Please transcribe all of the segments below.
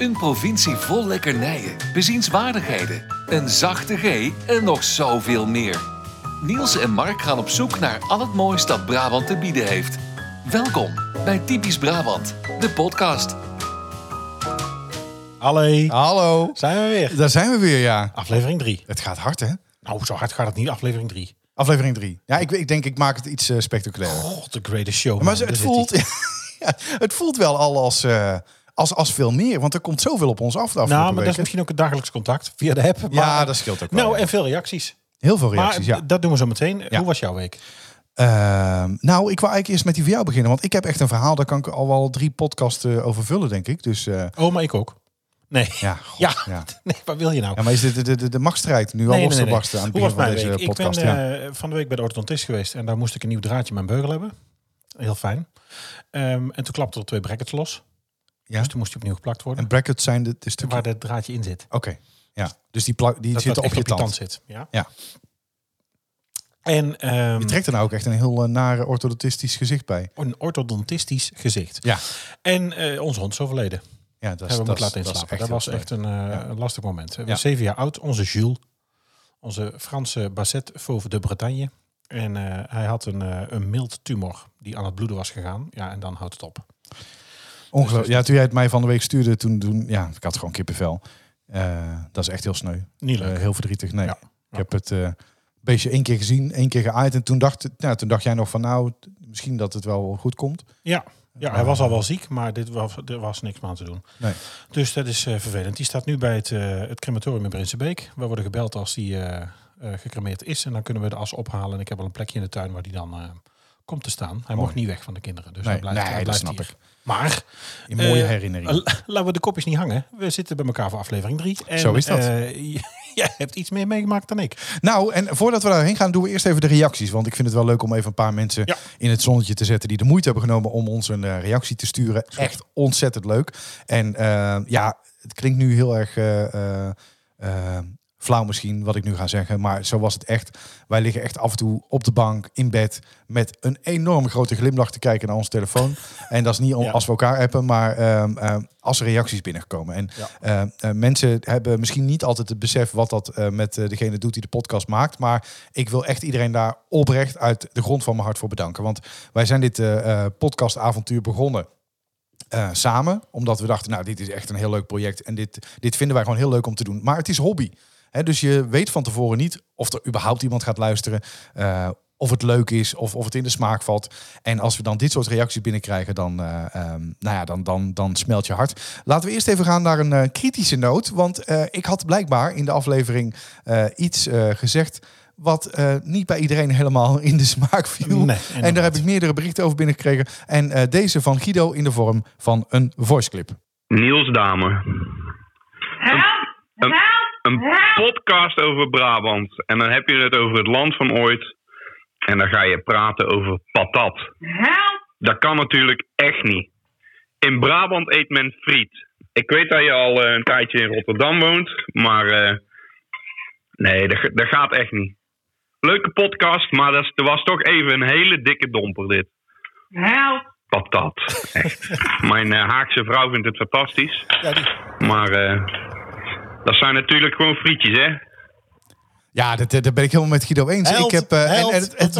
Een provincie vol lekkernijen, bezienswaardigheden, een zachte G en nog zoveel meer. Niels en Mark gaan op zoek naar al het moois dat Brabant te bieden heeft. Welkom bij Typisch Brabant, de podcast. Allee, Hallo. zijn we weer. Daar zijn we weer, ja. Aflevering 3. Het gaat hard, hè? Nou, zo hard gaat het niet, aflevering 3. Aflevering 3. Ja, ik, ik denk, ik maak het iets eh, spectaculairder. God, the greatest show. maar man. ze- Daar het voelt, ja, het voelt wel al als, eh, als, als veel meer. Want er komt zoveel op ons af Nou, maar dat is misschien ook het dagelijks contact via de app. Ja, Maar- dat scheelt ook wel. Nou, ja. en veel reacties. Heel veel reacties, maar ja. dat doen we zo meteen. Ja. Hoe was jouw week? Ehm, nou, ik wil eigenlijk eerst met die van jou beginnen. Want ik heb echt een verhaal, daar kan ik al wel drie podcasts eh, over vullen, denk ik. Dus eh, Oh, maar ik ook. Nee. ja, god, Ja. ja. Nee, wat wil je nou? Ja, maar is dit de, de, de, de machtsstrijd nu al Nee, los nee, te nee, barsten aan het begin van deze week? podcast? ik ben ja. eh, van de week bij de orthodontist geweest en daar moest ik een nieuw draadje in mijn beugel hebben. Heel fijn. Ehm, en toen klapte er twee brackets los. Ja? Dus toen moest die opnieuw geplakt worden. En brackets zijn de, de stukken... Waar het draadje in zit. Oké, ja. Dus die, plak, die Dat zitten wat op je tand. zit. Ja. Ja. En ehm, Je trekt er nou ook echt een heel uh, nare orthodontistisch gezicht bij. een orthodontistisch gezicht. Ja, En eh onze hond is overleden. ja dat is, hebben we dat laten dat inslapen. Dat, was sneu. echt een, eh, een lastig moment. We Ja. zeven jaar oud. Onze Jules. Onze Franse Basset Fauve de Bretagne. En eh, hij had een, eh, een mild tumor die aan het bloeden was gegaan. Ja, en dan houdt het op. Ongelooflijk. Ja, toen jij het mij van de week stuurde, toen, toen ja, ik had gewoon kippenvel. Eh, dat is echt heel sneu. Niet leuk. Eh, heel verdrietig. Nee, Ja. ik heb het eh beestje één keer gezien, één keer geaaid. En toen dacht, nou, toen dacht jij nog van, nou, misschien dat het wel goed komt. ja. ja, hij was al wel ziek, maar dit was, er was niks meer aan te doen. Nee. Dus dat is vervelend. Die staat nu bij het, eh, het crematorium in Prinsenbeek. We worden gebeld als die eh, gecremeerd is. En dan kunnen we de as ophalen. En ik heb al een plekje in de tuin waar die dan komt te staan. Hij Mooi. mocht niet weg van de kinderen. Dus Nee, hij blijft, nee, hij dat snap hier. ik. Maar In mooie Eh, herinneringen. Uh, laten we de kopjes niet hangen. We zitten bij elkaar voor aflevering 3. Zo is dat. jij hebt iets meer meegemaakt dan ik. Nou, en voordat we daarheen gaan, doen we eerst even de reacties. Want ik vind het wel leuk om even een paar mensen Ja. in het zonnetje te zetten die de moeite hebben genomen om ons een eh, reactie te sturen. Echt ontzettend leuk. En eh, ja, het klinkt nu heel erg eh, eh, eh, flauw misschien wat ik nu ga zeggen, maar zo was het echt. Wij liggen echt af en toe op de bank in bed met een enorm grote glimlach te kijken naar onze telefoon. en dat is niet om, Ja. als we elkaar appen, maar ehm, ehm, als er reacties binnengekomen. En Ja. eh, mensen hebben misschien niet altijd het besef wat dat eh, met eh, degene doet die de podcast maakt. Maar ik wil echt iedereen daar oprecht uit de grond van mijn hart voor bedanken. Want wij zijn dit podcastavontuur begonnen. samen, omdat we dachten, nou, dit is echt een heel leuk project en dit, dit vinden wij gewoon heel leuk om te doen. Maar het is hobby. Hè, dus je weet van tevoren niet of er überhaupt iemand gaat luisteren, eh, of het leuk is, of, of het in de smaak valt. En als we dan dit soort reacties binnenkrijgen, dan, eh, ehm, nou ja, dan, dan, dan smelt je hart. Laten we eerst even gaan naar een eh, kritische noot. Want eh, ik had blijkbaar in de aflevering eh, iets eh, gezegd wat eh, niet bij iedereen helemaal in de smaak viel. Nee, en daar heb ik meerdere berichten over binnengekregen. En eh, deze van Guido in de vorm van een voiceclip. Niels Dame. Help! Een podcast over Brabant. En dan heb je het over het land van ooit. En dan ga je praten over patat. Help! Dat kan natuurlijk echt niet. In Brabant eet men friet. Ik weet dat je al eh, een tijdje in Rotterdam woont. Maar eh, nee, dat, dat gaat echt niet. Leuke podcast, maar dat, is- er was toch even een hele dikke domper dit. Help! Patat. Echt. Mijn eh, Haagse vrouw vindt het fantastisch. Ja, die... Maar eh, dat zijn natuurlijk gewoon frietjes, hè? Ja, dat, dat ben ik helemaal met Guido eens. Held, ik heb, eh, held. En,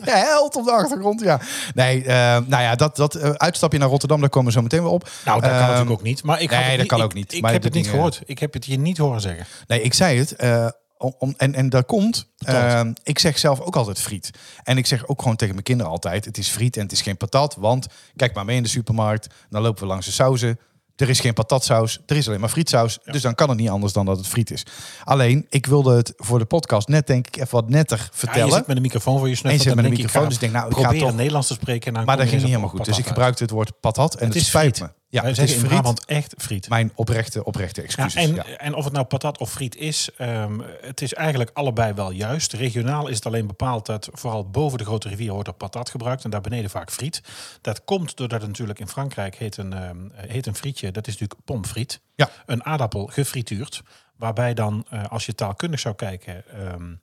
held op de achtergrond, ja. Nee, eh, nou ja, dat, dat eh, uitstapje naar Rotterdam, daar komen we zo meteen weer op. Nou, dat kan Ehm, natuurlijk ook niet. Maar ik nee, het dat kan ik- ook niet. Ik, Maar heb het niet dingen- gehoord. Ik heb het je niet horen zeggen. Nee, ik zei het. eh, om, om- en, en dat komt. Patat. eh, ik zeg zelf ook altijd friet. En ik zeg ook gewoon tegen mijn kinderen altijd: het is friet en het is geen patat. Want kijk maar mee in de supermarkt. Dan lopen we langs de sauzen. Er is geen patatsaus, er is alleen maar frietsaus. Dus dan kan het niet anders dan dat het friet is. Alleen, ik wilde het voor de podcast net denk ik even wat netter Ja, vertellen. je zit met een microfoon voor je snuffel. En je zit met een microfoon, ik, dus ik denk, nou, ik ga toch- Nederlands te spreken. En dan maar dat ging niet helemaal goed. Dus ik gebruikte het woord patat en het, spijt friet. me. Ja, Wij het is in. Brabant echt friet. Mijn oprechte, oprechte Ja, excuses. en, ja. en of het nou patat of friet is, ehm, het is eigenlijk allebei wel juist. Regionaal is het alleen bepaald dat vooral boven de grote rivier wordt er patat gebruikt en daar beneden vaak friet. Dat komt doordat het natuurlijk in Frankrijk heet een, ehm, heet een frietje, dat is natuurlijk pommes frites. Ja. Een aardappel gefrituurd, waarbij dan, eh, als je taalkundig zou kijken, ehm,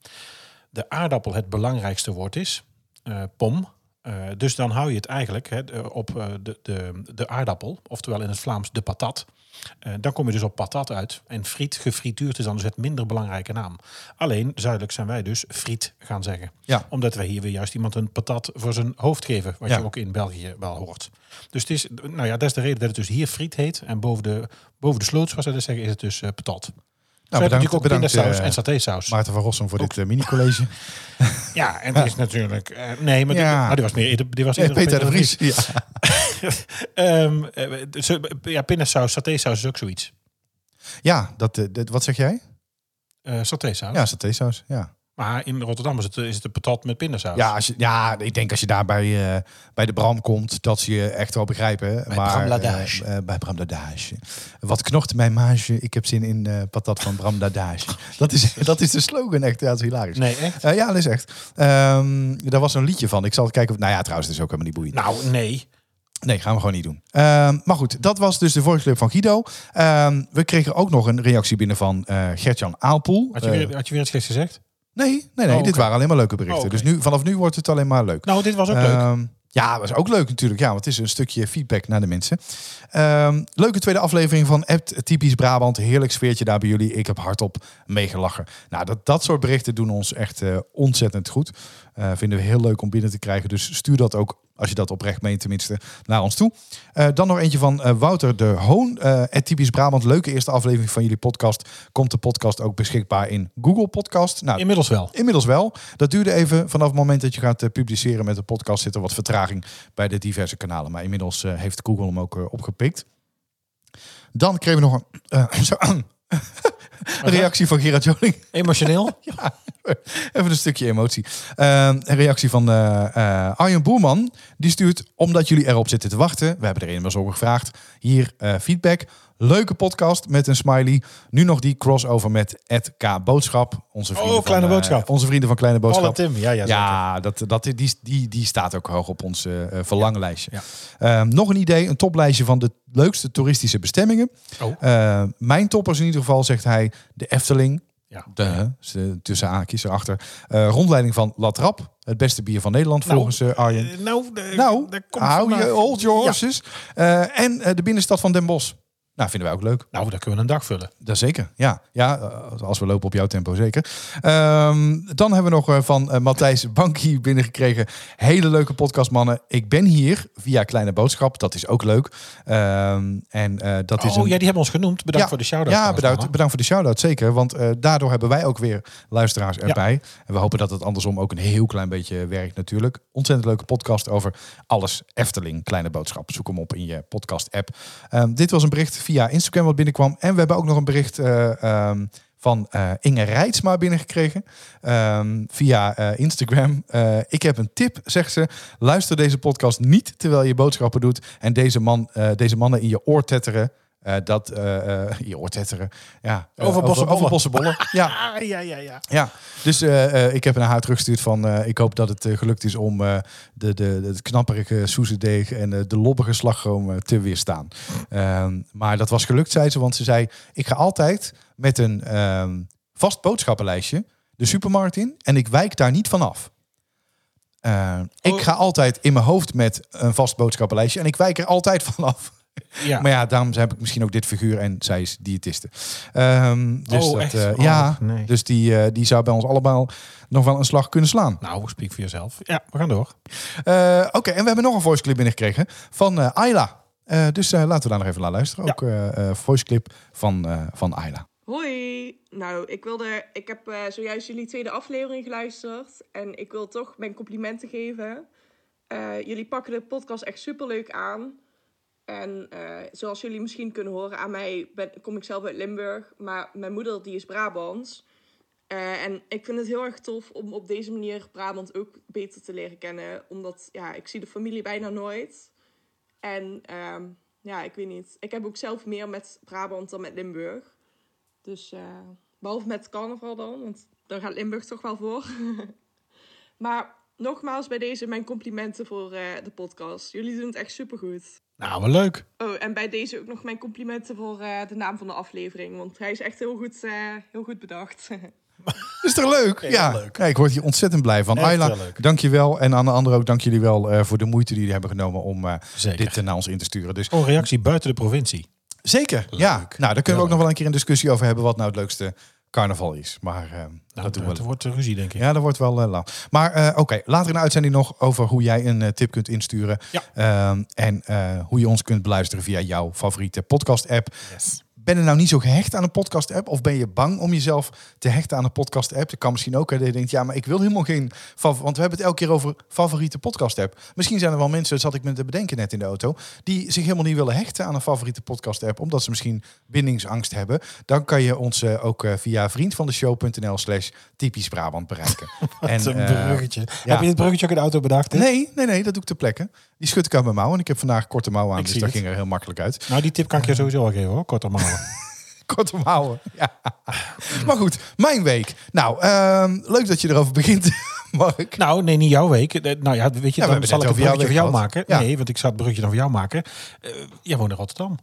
de aardappel het belangrijkste woord is. Eh, pom Eh, dus dan hou je het eigenlijk hè, op eh, de, de, de aardappel, oftewel in het Vlaams de patat. Eh, dan kom je dus op patat uit. En friet, gefrituurd is dan dus het minder belangrijke naam. Alleen, zuidelijk zijn wij dus friet gaan zeggen. Ja. Omdat wij hier weer juist iemand een patat voor zijn hoofd geven. Wat Ja. je ook in België wel hoort. Dus het is, nou ja, dat is de reden dat het dus hier friet heet. En boven de, boven de sloot, zoals zij dat zeggen, is het dus patat. Nou, bedankt- natuurlijk ook bedankt, pindasaus eh, en satésaus. Maarten van Rossum voor dit eh, mini-college. Ja, en het is natuurlijk... eh, nee, maar, die, Ja. die was meer... Die was Nee, eerder Peter de Vries. Ja. Ehm, eh, dus, ja, pindasaus, satésaus is ook zoiets. ja, dat, dat, wat zeg jij? Eh satésaus. Ja, satésaus. Ja. Maar in Rotterdam is het, is het een patat met pindasaus. Ja, als je, ja, ik denk als je daar bij, eh, bij de Bram komt, dat ze je echt wel begrijpen. Bij maar, Bram Ladage. eh, eh, bij Bram Ladage. Wat knocht mijn mage, ik heb zin in eh, patat van Bram Ladage. dat, is, dat is de slogan echt, ja, dat is hilarisch. Nee, echt? Eh, ja, dat is echt. Ehm daar was een liedje van. Ik zal kijken of... Nou ja, trouwens, het is ook helemaal niet boeiend. Nou, nee. Nee, gaan we gewoon niet doen. Ehm, maar goed, dat was dus de vorige van Guido. Ehm, we kregen ook nog een reactie binnen van eh Gertjan Aalpoel. Had je, Eh, weer, had je weer iets geks gezegd? Nee, nee, nee Oh, dit waren alleen maar leuke berichten. Oh. Dus nu, vanaf nu wordt het alleen maar leuk. Nou, dit was ook leuk. Ehm, ja, was ook leuk natuurlijk. Ja, want het is een stukje feedback naar de mensen. Ehm, leuke tweede aflevering van Apt Typisch Brabant. Heerlijk sfeertje daar bij jullie. Ik heb hardop meegelachen. Nou, dat, dat soort berichten doen ons echt eh, ontzettend goed. Eh, vinden we heel leuk om binnen te krijgen. Dus stuur dat ook, als je dat oprecht meent tenminste, naar ons toe. Eh, dan nog eentje van eh, Wouter de Hoon. eh Typisch Brabant. Leuke eerste aflevering van jullie podcast. Komt de podcast ook beschikbaar in Google Podcast? Nou, Inmiddels wel. Inmiddels wel. Dat duurde even. Vanaf het moment dat je gaat publiceren met de podcast zit er wat vertraging bij de diverse kanalen. Maar inmiddels heeft Google hem ook opgepikt. Dan kregen we nog een reactie van Gerard Joling. Emotioneel? Ja, even een stukje emotie. Eh, een reactie van eh, Arjen Boerman. Die stuurt, omdat jullie erop zitten te wachten. We hebben er immers over gevraagd. Hier eh, feedback. Leuke podcast met een smiley. Nu nog die crossover met Ed K. Boodschap. Onze vrienden, Oh, Kleine van, eh, Boodschap. onze vrienden van Kleine Boodschap. Tim, ja, ja. Ja, dat, dat, die, die, die staat ook hoog op ons eh, eh, verlanglijstje. Ja. Ehm, nog een idee, een toplijstje van de leukste toeristische bestemmingen. Oh. Eh, mijn toppers in ieder geval, zegt hij, de Efteling. Ja. De, tussen haakjes erachter. Eh, rondleiding van Latrap. Het beste bier van Nederland Nou, volgens eh, Arjen. Nou, de- nou, hou je hold your Ja. horses. En de binnenstad van Den Bosch. Nou, vinden wij ook leuk. Nou, daar kunnen we een dag vullen. Dat zeker, ja. Ja, eh, als we lopen op jouw tempo, zeker. Ehm, dan hebben we nog eh, van eh, Matthijs Bankie binnengekregen. Hele leuke podcast, mannen. Ik ben hier via Kleine Boodschap. Dat is ook leuk. Ehm, en dat is oh, een... ja, die hebben ons genoemd. Bedankt Ja, voor de shout-out. Ja, bedankt, bedankt voor de shout-out, zeker. Want daardoor hebben wij ook weer luisteraars erbij. En we hopen dat het andersom ook een heel klein beetje werkt natuurlijk. Ontzettend leuke podcast over alles Efteling, Kleine Boodschap. Zoek hem op in je podcast-app. Ehm, dit was een bericht via Instagram wat binnenkwam. En we hebben ook nog een bericht eh, ehm, van eh, Inge Rijtsma binnengekregen. Ehm, via eh, Instagram. Ik heb een tip, zegt ze. Luister deze podcast niet terwijl je boodschappen doet. En deze, man, deze mannen in je oor tetteren. Eh, dat, eh, eh, je oor tetteren. Ja, Over bossenbollen. Ja, Ah, ja, ja, ja. ja, dus ik heb naar haar teruggestuurd van... ik hoop dat het gelukt is om de, de, de, het knapperige soezedeeg... en de lobbige slagroom te weerstaan. Ehm, maar dat was gelukt, zei ze. Want ze zei, ik ga altijd met een ehm, vast boodschappenlijstje... de supermarkt in en ik wijk daar niet vanaf. Eh, Ik Oh. ga altijd in mijn hoofd met een vast boodschappenlijstje... en ik wijk er altijd vanaf. ja. Maar ja, daarom heb ik misschien ook dit figuur en zij is diëtiste. Ehm, dus Oh, dat, echt? eh, Oh, ja, nee. dus die, eh, die zou bij ons allemaal nog wel een slag kunnen slaan. Nou, speak voor jezelf. Ja, we gaan door. Eh, Oké, en we hebben nog een voice clip binnengekregen van eh Ayla. Eh, dus eh, laten we daar nog even naar luisteren. Ja. Ook eh eh, voice clip van, eh van Ayla. Hoi! Nou, ik wilde. Ik heb eh, zojuist jullie tweede aflevering geluisterd. En ik wil toch mijn complimenten geven. Eh, jullie pakken de podcast echt superleuk aan. En eh, zoals jullie misschien kunnen horen, aan mij kom ik zelf uit Limburg. Maar mijn moeder die is Brabants. Eh, en ik vind het heel erg tof om op deze manier Brabant ook beter te leren kennen. Omdat ja, ik zie de familie bijna nooit. En ehm, ja, ik weet niet. Ik heb ook zelf meer met Brabant dan met Limburg. Dus eh, behalve met carnaval dan, want daar gaat Limburg toch wel voor. maar nogmaals bij deze mijn complimenten voor de podcast. Jullie doen het echt supergoed. Nou, wel leuk. Oh, en bij deze ook nog mijn complimenten voor eh, de naam van de aflevering. Want hij is echt heel goed, eh, heel goed bedacht. Is toch leuk? Heel ja, leuk. Ja, ik word hier ontzettend blij van. Echt Ayla, dank je wel. En aan de anderen ook, dank jullie wel eh, voor de moeite die jullie hebben genomen om eh, dit naar ons in te sturen. Dus Gewoon reactie buiten de provincie. zeker, ja. Nou, daar kunnen we ook nog wel een keer een discussie over hebben wat nou het leukste carnaval is. Maar eh, Nou, dat doen we wordt een ruzie, denk ik. Ja, dat wordt wel eh, lang. Maar eh, oké, later in de uitzending nog over hoe jij een eh, tip kunt insturen. Ja. Ehm, en eh, hoe je ons kunt beluisteren via jouw favoriete podcast-app. Yes. Ben je nou niet zo gehecht aan een podcast-app? Of ben je bang om jezelf te hechten aan een podcast-app? Dat kan misschien ook. Hè, dat je denkt, ja, maar ik wil helemaal geen... Want we hebben het elke keer over favoriete podcast-app. Misschien zijn er wel mensen, dat zat ik me te bedenken net in de auto... die zich helemaal niet willen hechten aan een favoriete podcast-app... omdat ze misschien bindingsangst hebben. Dan kan je ons eh, ook eh, via vriendvandeshow.nl slash typisch Brabant bereiken. Wat een eh, bruggetje. ja. Heb je dit bruggetje ook in de auto bedacht? hè? Nee, nee, nee, dat doe ik ter plekke. Die schud ik uit mijn mouw. En ik heb vandaag korte mouwen aan, Ik dus dat het. ging er heel makkelijk uit. Nou, die tip kan ik je sowieso al geven hoor. Korte mouwen. Korte mouwen, ja. Maar goed, mijn week. Nou, ehm, leuk dat je erover begint, Mark. nou, nee, niet jouw week. Eh, Nou ja, weet je, dan zal ik een bruggetje voor jou maken. Ja. Nee, want ik zou het bruggetje dan voor jou maken. Eh jij woont in Rotterdam.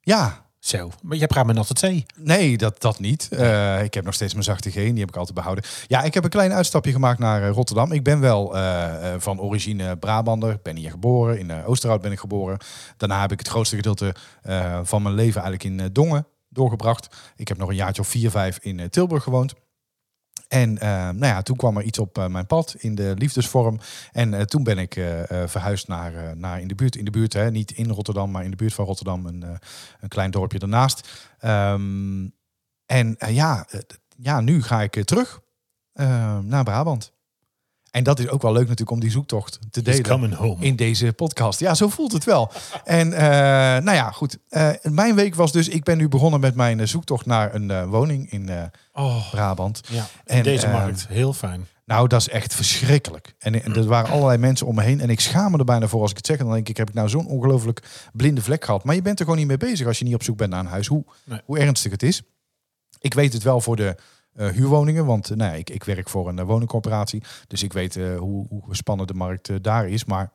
Ja, Zo. Maar jij praat met Natte Zee. nee, dat, dat niet. Eh, ik heb nog steeds mijn zachte G, en die heb ik altijd behouden. Ja, ik heb een klein uitstapje gemaakt naar eh, Rotterdam. Ik ben wel eh, van origine Brabander. Ben hier geboren. In Oosterhout ben ik geboren. Daarna heb ik het grootste gedeelte van mijn leven eigenlijk in Dongen doorgebracht. Ik heb nog een jaartje of vier, vijf in Tilburg gewoond. En eh, nou ja, toen kwam er iets op eh, mijn pad in de liefdesvorm. En eh, toen ben ik verhuisd naar, naar in de buurt. In de buurt, hè, niet in Rotterdam, maar in de buurt van Rotterdam. Een, een klein dorpje ernaast. Ehm, en ja, ja, nu ga ik terug naar Brabant. En dat is ook wel leuk natuurlijk om die zoektocht te He's delen in deze podcast. Ja, zo voelt het wel. En eh, nou ja, goed. Eh, mijn week was dus, ik ben nu begonnen met mijn eh, zoektocht naar een woning in oh, Brabant. ja. En, Deze eh, markt. Heel fijn. Nou, dat is echt verschrikkelijk. En, en er waren allerlei mensen om me heen. En ik schaam me er bijna voor als ik het zeg. En dan denk ik, heb ik nou zo'n ongelooflijk blinde vlek gehad. Maar je bent er gewoon niet mee bezig als je niet op zoek bent naar een huis. Hoe, Nee. hoe ernstig het is. Ik weet het wel voor de eh, huurwoningen. Want eh, ja, ik, ik werk voor een eh, woningcorporatie. Dus ik weet hoe, hoe spannend de markt daar is. Maar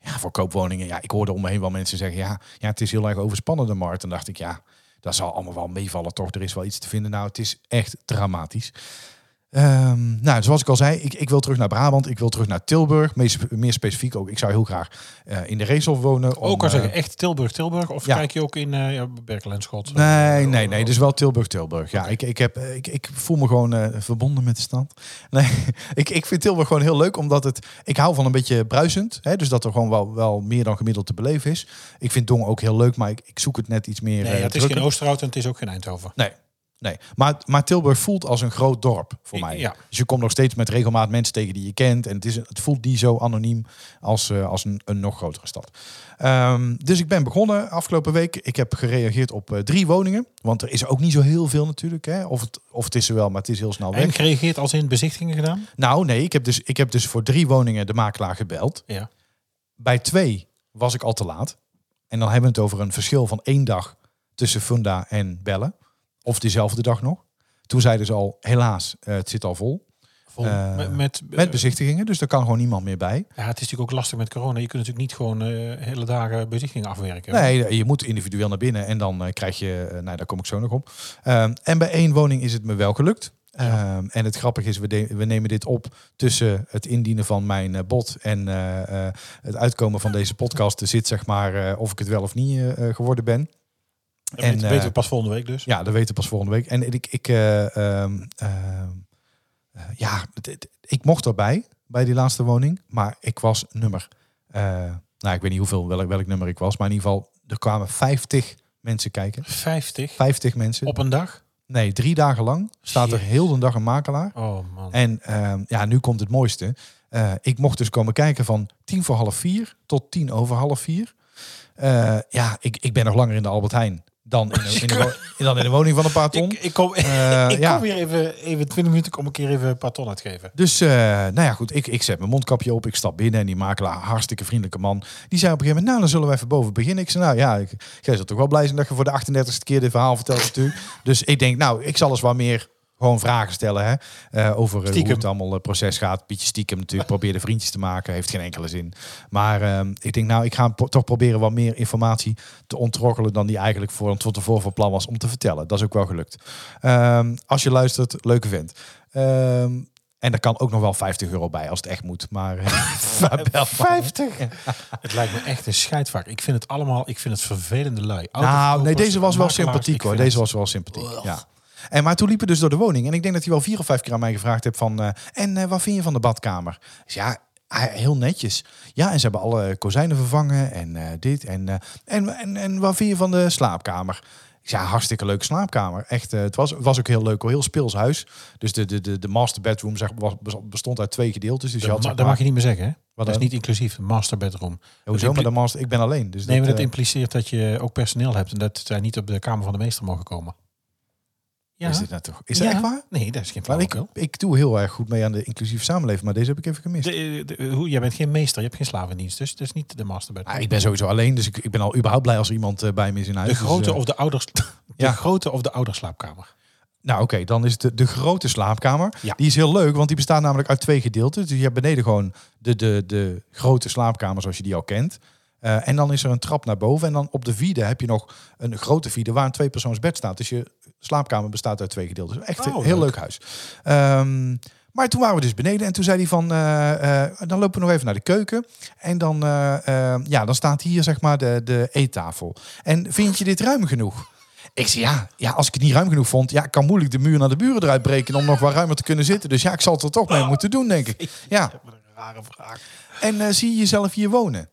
ja, voor koopwoningen. Ja, ik hoorde om me heen wel mensen zeggen. Ja, ja, het is heel erg overspannen de markt. En dacht ik, ja, dat zal allemaal wel meevallen toch. Er is wel iets te vinden. Nou, het is echt dramatisch. Ehm, nou, zoals ik al zei, ik, ik wil terug naar Brabant. Ik wil terug naar Tilburg. Meest, meer specifiek ook. Ik zou heel graag eh, in de Reesel wonen. om, ook al eh, zeggen, echt Tilburg, Tilburg? Of ja. kijk je ook in uh, ja, Berkel en Schot? Nee, nee, nee. Dus wel Tilburg, Tilburg. Ja, ik, ik, heb, eh, ik, ik voel me gewoon eh, verbonden met de stad. Nee, ik, ik vind Tilburg gewoon heel leuk, omdat het... Ik hou van een beetje bruisend. Hè, dus dat er gewoon wel, wel meer dan gemiddeld te beleven is. Ik vind Dongen ook heel leuk, maar ik, ik zoek het net iets meer Nee, eh, het is drukker. geen Oosterhout en het is ook geen Eindhoven. Nee, nee. Maar, maar Tilburg voelt als een groot dorp voor mij. ja. Dus je komt nog steeds met regelmaat mensen tegen die je kent. En het, is, het voelt niet zo anoniem als, eh, als een, een nog grotere stad. Ehm, dus ik ben begonnen afgelopen week. Ik heb gereageerd op eh, drie woningen. Want er is ook niet zo heel veel natuurlijk. Hè? Of, het, of het is er wel, maar het is heel snel En weg. gereageerd als in bezichtigingen gedaan? Nou nee, ik heb, dus, ik heb dus voor drie woningen de makelaar gebeld. Ja. Bij twee was ik al te laat. En dan hebben we het over een verschil van één dag tussen Funda en bellen. Of dezelfde dag nog. Toen zeiden ze al, helaas, eh, het zit al vol. Vol, Eh, met, met, Met bezichtigingen, dus daar kan gewoon niemand meer bij. Ja, het is natuurlijk ook lastig met corona. Je kunt natuurlijk niet gewoon eh, hele dagen bezichtigingen afwerken. Nee, je moet individueel naar binnen en dan eh, krijg je, eh, nou daar kom ik zo nog op. En bij één woning is het me wel gelukt. En het grappige is, we, de- we nemen dit op tussen het indienen van mijn eh, bod en eh, eh, het uitkomen van deze podcast. Er zit zeg maar eh, of ik het wel of niet eh, eh, geworden ben. En, weten, eh, weten we pas volgende week dus. Ja, dat weten we pas volgende week. En ik, ik, eh, ehm, ehm, eh, ja, ik mocht erbij bij die laatste woning, maar ik was nummer, eh, nou ik weet niet hoeveel, welk, welk nummer ik was, maar in ieder geval, er kwamen 50 mensen kijken. 50 50 mensen. op een dag. Nee, drie dagen lang staat er heel de dag een makelaar. Oh man. En ehm, ja, nu komt het mooiste. Eh, ik mocht dus komen kijken van tien voor half vier tot tien over half vier. Eh, ja, ik, ik ben nog langer in de Albert Heijn dan in de, in de, wo- dan in de woning van een paar ton. ik, ik kom, Eh, ik ja. kom weer even, even 20 minuten om een keer even een paar ton uitgeven. Dus, eh, nou ja, goed, ik, ik zet mijn mondkapje op, ik stap binnen en die makelaar, hartstikke vriendelijke man, die zei op een gegeven moment, nou, dan zullen we even boven beginnen. Ik zei, nou ja, ik, jij zult toch wel blij zijn dat je voor de 38ste keer dit verhaal vertelt natuurlijk. Dus ik denk, nou, ik zal eens wat meer Gewoon vragen stellen hè? eh, over eh, hoe het allemaal eh, proces gaat. Beetje stiekem natuurlijk. Probeer de vriendjes te maken. Heeft geen enkele zin. Maar ehm, ik denk nou, ik ga toch proberen wat meer informatie te ontrokkelen dan die eigenlijk voor, van tevoren van plan was om te vertellen. Dat is ook wel gelukt. Ehm, als je luistert, leuke vent. Ehm, en er kan ook nog wel 50 euro bij als het echt moet. Maar, eh, maar bel maar. Het lijkt me echt een scheidvak. Ik vind het allemaal, ik vind het vervelende lui. Nou, nee, deze was wel sympathiek hoor. Deze was wel sympathiek. Ja. En maar toen liepen we dus door de woning. En ik denk dat hij wel vier of vijf keer aan mij gevraagd heeft van... eh, en eh, wat vind je van de badkamer? Dus ja, heel netjes. Ja, en ze hebben alle kozijnen vervangen en eh, dit. En, eh, en, en, en wat vind je van de slaapkamer? Ik zei, ja, hartstikke leuke slaapkamer. Echt, eh, het was, was ook heel leuk, heel speels huis. Dus de, de, de, de master bedroom zeg, was, bestond uit twee gedeeltes. Dus je Dat, had, ma- zeg dat maar- mag je niet meer zeggen, hè? dat is niet inclusief. Master bedroom. Hoezo? dat Maar de master, ik ben alleen. Dus Nee, maar dat, dat eh, impliceert dat je ook personeel hebt en dat zij niet op de kamer van de meester mogen komen. Ja. Is dit nou toch? Is dat echt waar? Nee, dat is geen Maar ik, ik doe heel erg goed mee aan de inclusieve samenleving, maar deze heb ik even gemist. De, de, hoe, jij bent geen meester, je hebt geen slavendienst, dus dat is niet de master bedroom. Ah, ik ben sowieso alleen, dus ik, ik ben al überhaupt blij als er iemand eh, bij me is in huis. de Dus, grote eh, of de ouders, de Ja. grote of de ouderslaapkamer. nou oké, dan is het de, de grote slaapkamer. Ja. Die is heel leuk, want die bestaat namelijk uit twee gedeelten. Dus je hebt beneden gewoon de, de, de grote slaapkamer zoals je die al kent. Eh, en dan is er een trap naar boven. En dan op de vierde heb je nog een grote vierde waar een tweepersoonsbed staat. Dus je slaapkamer bestaat uit twee gedeelten. Echt een Oh, heel leuk. leuk huis. Ehm, maar toen waren we dus beneden en toen zei hij van, eh, eh, dan lopen we nog even naar de keuken. En dan, eh, ja, dan staat hier zeg maar de, de eettafel. En vind je dit ruim genoeg? Ik zei ja, ja, als ik het niet ruim genoeg vond, ja, ik kan moeilijk de muur naar de buren eruit breken om nog wat ruimer te kunnen zitten. Dus ja, ik zal het er toch mee moeten doen, denk ik. Ja. Een rare vraag. En zie je jezelf hier wonen?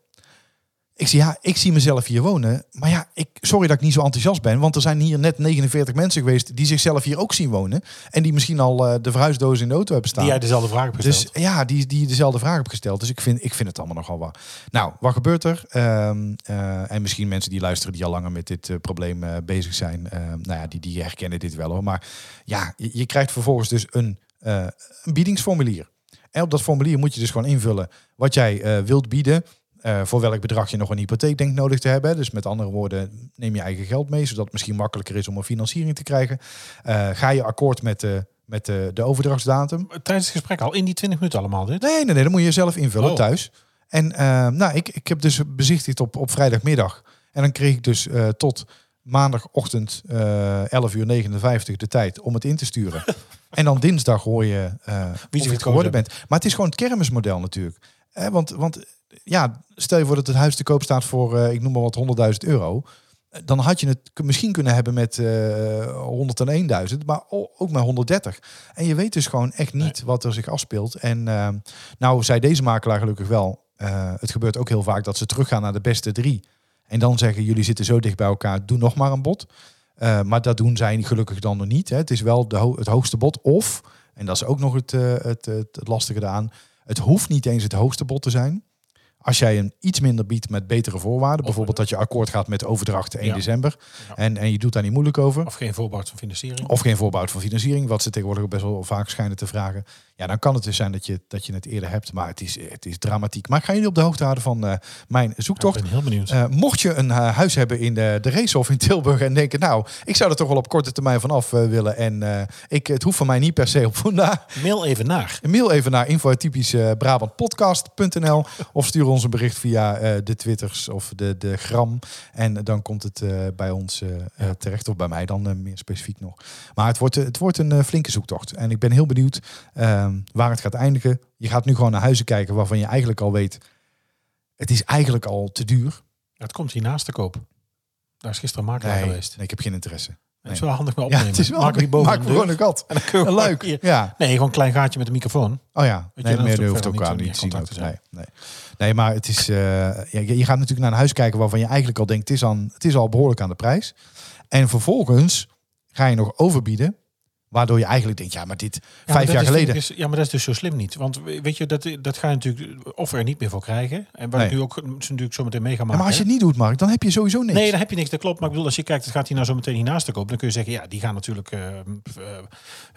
Ik zei ja, ik zie mezelf hier wonen. Maar ja, ik, sorry dat ik niet zo enthousiast ben. Want er zijn hier net 49 mensen geweest die zichzelf hier ook zien wonen. En die misschien al eh, de verhuisdoos in de auto hebben staan. Die jij dezelfde vraag hebt gesteld. Dus ja, die, die dezelfde vraag heb gesteld. Dus ik vind, ik vind het allemaal nogal wat. Nou, wat gebeurt er? Ehm, eh, en misschien mensen die luisteren die al langer met dit eh, probleem bezig zijn. ehm, nou ja, die, die herkennen dit wel hoor. Maar ja, je, je krijgt vervolgens dus een, een biedingsformulier. En op dat formulier moet je dus gewoon invullen wat jij wilt bieden. Eh, voor welk bedrag je nog een hypotheek denkt nodig te hebben. Dus met andere woorden, neem je eigen geld mee, zodat het misschien makkelijker is om een financiering te krijgen. Eh, ga je akkoord met de, met de, de overdrachtsdatum? Tijdens het gesprek al in die 20 minuten allemaal dit. Nee, nee, nee, dat moet je zelf invullen Oh. thuis. En eh, nou, ik, ik heb dus bezichtigd op, op vrijdagmiddag. En dan kreeg ik dus tot maandagochtend eh 11 uur 59 de tijd om het in te sturen. en dan dinsdag hoor je wie je het geworden bent. Maar het is gewoon het kermismodel natuurlijk. Eh, want, want ja, stel je voor dat het huis te koop staat voor, eh, ik noem maar wat, 100.000 euro. Eh, Dan had je het misschien kunnen hebben met eh 101.000, maar o- ook met 130. En je weet dus gewoon echt niet wat er zich afspeelt. En eh, nou zei deze makelaar gelukkig wel, eh, het gebeurt ook heel vaak dat ze teruggaan naar de beste drie. En dan zeggen jullie zitten zo dicht bij elkaar, doe nog maar een bod. Eh, maar dat doen zij gelukkig dan nog niet. Hè. Het is wel de ho- het hoogste bod. Of, en dat is ook nog het, eh, het, het, het lastige daaraan, het hoeft niet eens het hoogste bod te zijn. Als jij een iets minder biedt met betere voorwaarden, bijvoorbeeld dat je akkoord gaat met overdracht 1 Ja. december, Ja. en, en je doet daar niet moeilijk over, Of geen voorbouw van financiering. of geen voorbouw van financiering, wat ze tegenwoordig best wel vaak schijnen te vragen. Ja, dan kan het dus zijn dat je, dat je het eerder hebt, maar het is, het is dramatiek. Maar ik ga jullie op de hoogte houden van eh, mijn ik zoektocht. ben heel benieuwd. Eh, mocht je een eh, huis hebben in de, de Racehof in Tilburg en denken, nou, ik zou er toch wel op korte termijn vanaf willen. En ik, het hoeft van mij niet per se op vandaag. Mail even naar. Mail even naar info.typischbrabantpodcast.nl of stuur ons een bericht via de Twitters of de, de Gram. En dan komt het bij ons terecht, of bij mij dan meer specifiek nog. Maar het wordt, het wordt een flinke zoektocht. En ik ben heel benieuwd ehm, waar het gaat eindigen. Je gaat nu gewoon naar huizen kijken waarvan je eigenlijk al weet, het is eigenlijk al te duur. Het komt hiernaast te koop. Daar is gisteren makelaar Nee, geweest. nee, ik heb geen interesse. Het is wel handig Ja, opnemen. het is wel Maak boven maak gewoon een gat. En dan Een gewoon luik. hier- Ja. Nee, gewoon een klein gaatje met een microfoon. Oh ja, je, nee, meer hoeft ook aan niet zien. ook. te Nee, nee. nee, maar het is. eh, ja, je je gaat natuurlijk naar een huis kijken waarvan je eigenlijk al denkt: het is, aan, het is al behoorlijk aan de prijs. En vervolgens ga je nog overbieden. Waardoor je eigenlijk denkt: ja, maar dit Ja, vijf jaar is, geleden. is- ja, maar dat is dus zo slim niet. Want weet je, dat, dat ga je natuurlijk of er niet meer voor krijgen. En wat ik Nee. nu ook ze natuurlijk zo meteen mee ga Ja, maken. maar als je het niet doet, Mark, dan heb je sowieso niks. Nee, dan heb je niks. Dat klopt. Maar ik bedoel, als je kijkt, het gaat hier nou zo meteen hiernaast te kopen. Dan kun je zeggen, ja, die gaan natuurlijk eh eh,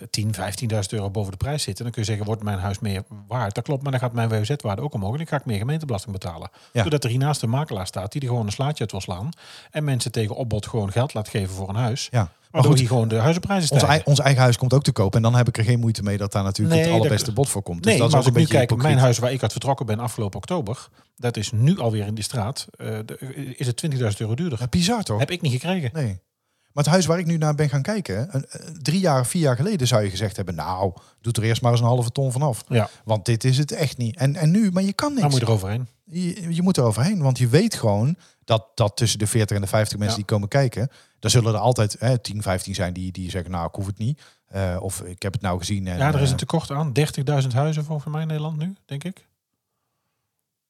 10, 15.000 euro boven de prijs zitten. Dan kun je zeggen, wordt mijn huis meer waard? Dat klopt, maar dan gaat mijn WOZ-waarde ook omhoog. En dan ga ik meer gemeentebelasting betalen. Ja. Doordat er hiernaast een makelaar staat die er gewoon een slaatje uit wil slaan. En mensen tegen opbod gewoon geld laat geven voor een huis. Ja, Waardoor goed, hier gewoon de huizenprijzen Ons, stijgen. ei- ons eigen huis komt ook te koop. En dan heb ik er geen moeite mee dat daar natuurlijk Nee, het dat- allerbeste bod voor komt. Dus nee, dat maar is als ik nu kijk, mijn huis waar ik uit vertrokken ben afgelopen oktober, dat is nu alweer in die straat, eh, de- is het 20.000 euro duurder. Ja, bizar toch? Heb ik niet gekregen. Nee. Maar het huis waar ik nu naar ben gaan kijken, een- een- drie jaar, vier jaar geleden zou je gezegd hebben, nou, doe er eerst maar eens een halve ton vanaf. Ja, Want dit is het echt niet. En, en nu, maar je kan niks. dan moet je eroverheen. je, je moet er overheen, want je weet gewoon dat, dat tussen de 40 en de 50 mensen Ja. die komen kijken, daar zullen er altijd hè, 10, 15 zijn die, die zeggen, nou, ik hoef het niet. Eh, of ik heb het nou gezien. En, Ja, er is eh, een tekort aan. 30.000 huizen volgens mij in Nederland nu, denk ik.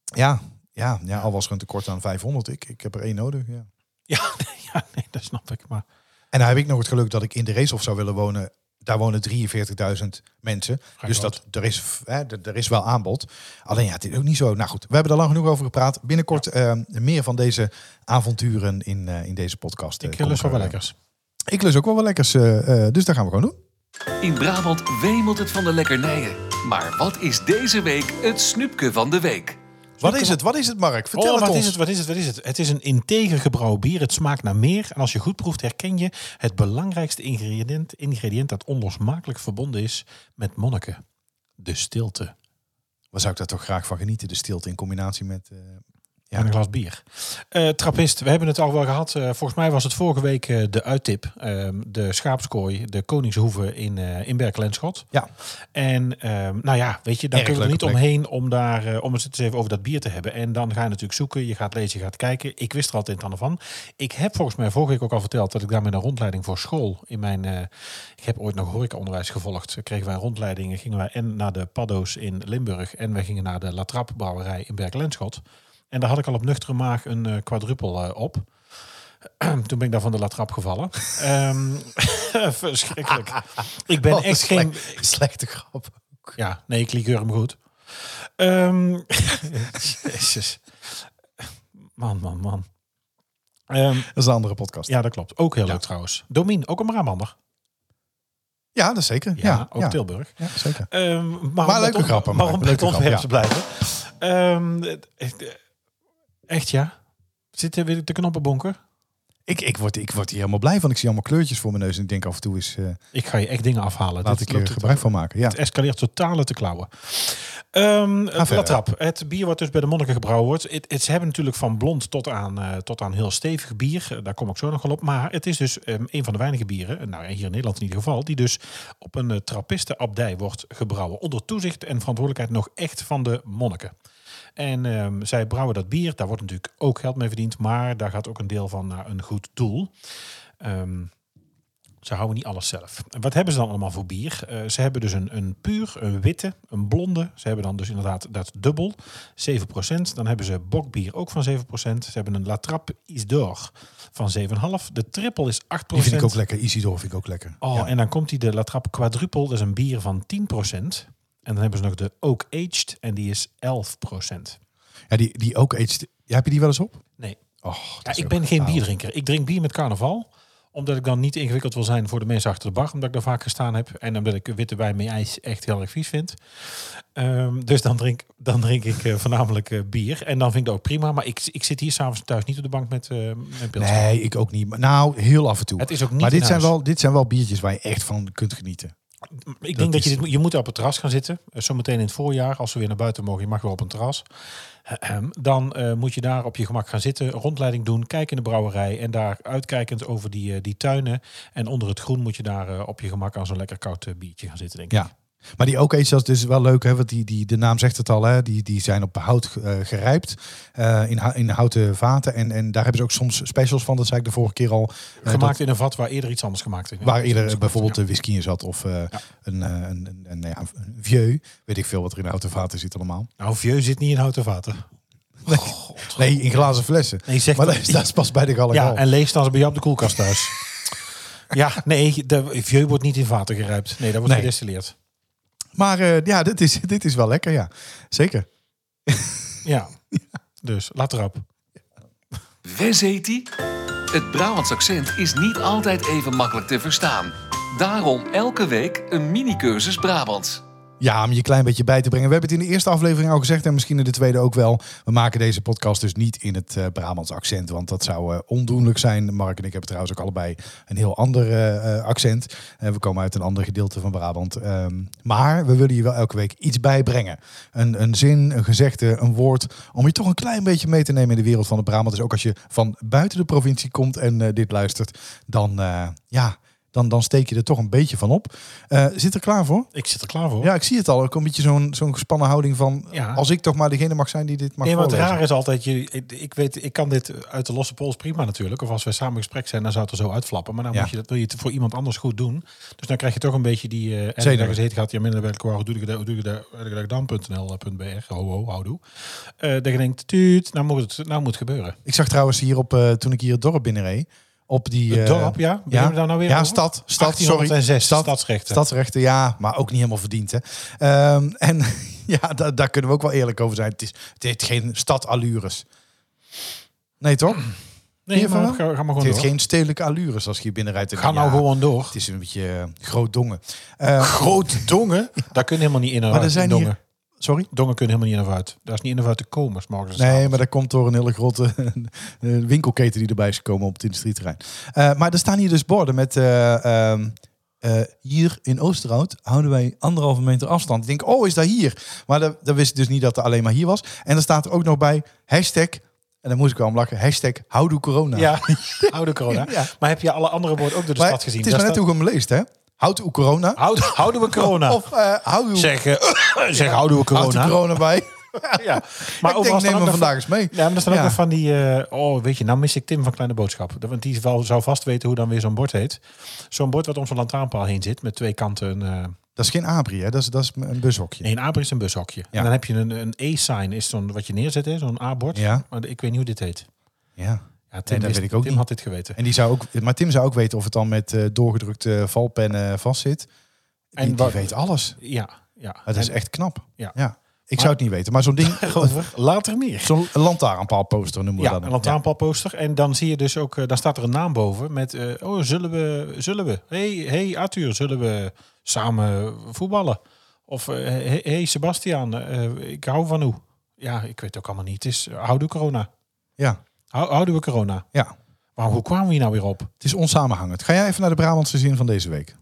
ja, ja, ja, al was er een tekort aan 500. Ik, ik heb er één nodig. Ja. Ja, ja nee, dat snap ik. Maar En dan heb ik nog het geluk dat ik in de Racehof zou willen wonen. Daar wonen 43.000 mensen. Dus dat, er, is, hè, er er is wel aanbod. Alleen ja, het is ook niet zo. Nou goed, we hebben er lang genoeg over gepraat. Binnenkort eh, meer van deze avonturen in, eh, in deze podcast. ik eh, uh, lust wel wel er, lekkers. eh, Ik lust ook wel wel lekkers. eh, eh, dus dat gaan we gewoon doen. In Brabant wemelt het van de lekkernijen. Maar wat is deze week het snoepje van de week? Wat is het? Wat is het, Mark? Vertel oh, het wat ons. is het? Wat is het? Wat is het? Het is een integer gebrouwen bier. Het smaakt naar meer. En als je goed proeft, herken je het belangrijkste ingrediënt, ingrediënt dat onlosmakelijk verbonden is met monniken. De stilte. Waar zou ik daar toch graag van genieten? De stilte in combinatie met... eh, Ja. En een glas bier. Eh, trappist, we hebben het al wel gehad. Eh, volgens mij was het vorige week eh, de uittip. Ehm, de schaapskooi, de Koningshoeve in, in Berkelenschot. ja, En ehm, nou ja, weet je, dan Erg kun je er niet plek. omheen om daar om het eens even over dat bier te hebben. En dan ga je natuurlijk zoeken, je gaat lezen, je gaat kijken. Ik wist er altijd aan van. Ik heb volgens mij vorige week ook al verteld dat ik daar met een rondleiding voor school in mijn. ik heb ooit nog horecaonderwijs gevolgd. Kregen wij rondleidingen, gingen wij en naar de paddo's in Limburg en wij gingen naar de Latrap brouwerij in Berkelenschot. En daar had ik al op nuchtere maag een eh quadruppel eh, op. Toen ben ik daar van de latrap gevallen. Ehm, verschrikkelijk. Ik ben echt geen, slecht- slechte grap. ja, nee, ik liqueur hem goed. Ehm Jezus. Man, man, man. Ehm, Dat is een andere podcast. Ja, ja, dat klopt. Ook heel Ja. leuk trouwens. Domien, ook een Brabander. dat is zeker. Ja, Ja, ook ja. Tilburg. Ja, zeker. Maar Maar leuke grappen, Maar om onderwerp ja. te blijven. Ehm, het- het- echt ja? Zit er weer de knoppenbonker? Ik, ik, word, ik word hier helemaal blij van. Ik zie allemaal kleurtjes voor mijn neus. En ik denk af en toe is... eh Ik ga je echt dingen afhalen. laat Dit ik er gebruik van maken. Ja. Het escaleert totaal uit de klauwen. Ehm het verder. Latrap. Het bier wat dus bij de monniken gebrouwen wordt. Het, het, ze hebben natuurlijk van blond tot aan, eh, tot aan heel stevig bier. Eh, Daar kom ik zo nog wel op. Maar het is dus ehm, een van de weinige bieren, eh, nou hier in Nederland in ieder geval, die dus op een uh, trappistenabdij wordt gebrouwen. Onder toezicht en verantwoordelijkheid nog echt van de monniken. En ehm, zij brouwen dat bier. Daar wordt natuurlijk ook geld mee verdiend. Maar daar gaat ook een deel van naar een goed doel. Ehm, ze houden niet alles zelf. En wat hebben ze dan allemaal voor bier? Eh, ze hebben dus een, een puur, een witte, een blonde. Ze hebben dan dus inderdaad dat dubbel, 7%. Dan hebben ze bokbier ook van 7%. Ze hebben een La Trappe Isdor van 7,5%. De triple is 8%. Die vind ik ook lekker. Isidor vind ik ook lekker. Oh, Ja. en dan komt die de La Trappe Quadruple. Dat is een bier van 10%. En dan hebben ze nog de Oak Aged en die is 11%. Ja, die, die eet. Ja, heb je die wel eens op? Nee, Oh, dat ja, ik ben geen bierdrinker. Ik drink bier met carnaval omdat ik dan niet ingewikkeld wil zijn voor de mensen achter de bar. Omdat ik daar vaak gestaan heb. En omdat ik witte wijn met ijs echt heel erg vies vind. Ehm, dus dan drink, dan drink ik eh, voornamelijk eh, bier. En dan vind ik dat ook prima. Maar ik, ik zit hier s'avonds thuis niet op de bank met, eh met pilsen. Nee, ik ook niet. Nou, heel af en toe. Het is ook niet maar dit zijn, huis. wel, dit zijn wel biertjes waar je echt van kunt genieten. Ik denk dat je dit, moet- je moet op het terras gaan zitten. Eh, Zometeen in het voorjaar, als we weer naar buiten mogen, je mag wel op een terras. Dan eh, moet je daar op je gemak gaan zitten, rondleiding doen, kijken in de brouwerij en daar uitkijkend over die, eh, die tuinen. En onder het groen moet je daar op je gemak aan zo'n lekker koud biertje gaan zitten, denk ik. Ja. Maar die ook eens, dat is wel leuk, hè? Want die, die, de naam zegt het al, hè? Die, die zijn op hout eh, gerijpt. eh, in, in houten vaten. En, en daar hebben ze ook soms specials van. Dat zei ik de vorige keer al. eh, Gemaakt in een vat waar eerder iets anders gemaakt is. waar eerder Ja. bijvoorbeeld de whisky in zat. Of eh, een, een, een, een, ja, een vieux. Weet ik veel wat er in houten vaten zit allemaal. Nou, vieux zit niet in houten vaten. Nee, in glazen flessen. Nee, zeg Maar dat- dat, is- pas bij de galegal. Ja, en leeg staan ze bij jou op de koelkast thuis. ja, nee, de vieux wordt niet in vaten gerijpt. Nee, dat wordt Nee. gedestilleerd. Maar eh, ja, dit is, dit is wel lekker, ja. Zeker. Ja, dus laat erop. Wes heet die? Het Brabants accent is niet altijd even makkelijk te verstaan. Daarom elke week een mini-cursus Brabants. Ja, om je een klein beetje bij te brengen. We hebben het in de eerste aflevering al gezegd en misschien in de tweede ook wel. We maken deze podcast dus niet in het eh Brabants accent, want dat zou eh, ondoenlijk zijn. Mark en ik hebben trouwens ook allebei een heel ander eh, accent. We komen uit een ander gedeelte van Brabant. Ehm, maar we willen je wel elke week iets bijbrengen. Een, een zin, een gezegde, een woord. Om je toch een klein beetje mee te nemen in de wereld van de Brabant. Dus ook als je van buiten de provincie komt en dit luistert, dan, ja, dan, dan steek je er toch een beetje van op. Eh, zit er klaar voor? Ik zit er klaar voor. Ja, ik zie het al. Ook een beetje zo'n zo'n gespannen houding van... Ja. als ik toch maar degene mag zijn die dit mag Nee, maar het raar is altijd, je, ik- ik weet, ik kan dit uit de losse pols prima natuurlijk. Of als we samen in gesprek zijn, dan zou het er zo uitflappen. Maar dan Ja. moet je dat, wil je het voor iemand anders goed doen. Dus dan krijg je toch een beetje die... Uh, Zenuwen. daar gezeten gaat, ja, minder werk, waar doe ik dat, hoe doe ik dat, doe dat ho, ho, houdoe. Eh dat je denkt, tuut, nou moet het, nou moet het gebeuren. Ik zag trouwens hier op, eh, toen ik hier het dorp binnenreed, op die... Het eh, dorp, ja? We daar nou weer ja, stad, stad, sorry. 1806, Stad, stadsrechten. Stadsrechten, ja, maar ook niet helemaal verdiend. Hè. Ehm, en ja, da- daar kunnen we ook wel eerlijk over zijn. Het, is, het heeft geen stadallures. Nee, toch? nee, maar ga, ga maar Het gewoon heeft door. geen stedelijke allures als je hier binnenrijdt. en Ga nou ja, gewoon door. Het is een beetje eh, groot dongen. Eh, Groot dongen. Daar kun je helemaal niet in Maar er zijn dongen. hier- sorry? Dongen kunnen helemaal niet in en uit. Daar is niet in en uit te komen. morgens Nee, maar dat komt door een hele grote eh, winkelketen die erbij is gekomen op het industrieterrein. Eh, maar er staan hier dus borden met... eh, ehm, eh, hier in Oosterhout houden wij anderhalve meter afstand. Ik denk, oh, is dat hier? Maar dat, dat wist ik dus niet dat er alleen maar hier was. En er staat er ook nog bij hashtag, en daar moest ik wel om lachen, hashtag houdoe corona. Ja, oude corona. Ja. Maar heb je alle andere woorden ook door de maar stad gezien? het is maar net hoe hem leest, hè? Houdoe corona. staat- Houd- Houden we corona? Of eh houdoe, zeg, eh, zeg houden we corona. corona bij. Ja. Maar ik denk, neem ook hem nog vandaag eens mee. Ja, maar er staan ook nog van die... eh, oh, weet je, nou mis ik Tim van Kleine Boodschap. Want die zou vast weten hoe dan weer zo'n bord heet. Zo'n bord wat om zo'n lantaarnpaal heen zit. Met twee kanten. Dat is geen abri, hè? Dat is, dat is een bushokje. nee, een abri is een bushokje. Ja. En dan heb je een, een E-sign. Is zo'n wat je neerzet, zo'n A-bord. Ja. Maar ik weet niet hoe dit heet. Ja. Ja, Tim, dat wist- weet ik ook Tim niet. had dit geweten. En die zou ook, maar Tim zou ook weten of het dan met eh, doorgedrukte valpennen vastzit. En die wat- weet alles. Ja, ja. Dat is echt knap. Ja. Ik zou het niet weten, maar zo'n ding, later meer. zo'n lantaarnpaalposter noemen we Ja, dat. een lantaarnpaalposter. En dan zie je dus ook, eh, dan staat er een naam boven met, eh, oh, zullen we, zullen we? Hey, hey Arthur, zullen we samen voetballen? Of, hey, hey Sebastian, ik hou van u. Ja, ik weet het ook allemaal niet. Het is, houden we corona? Ja, Houden we corona? ja, Maar hoe kwamen we hier nou weer op? het is onsamenhangend. Ga jij even naar de Brabantse zin van deze week?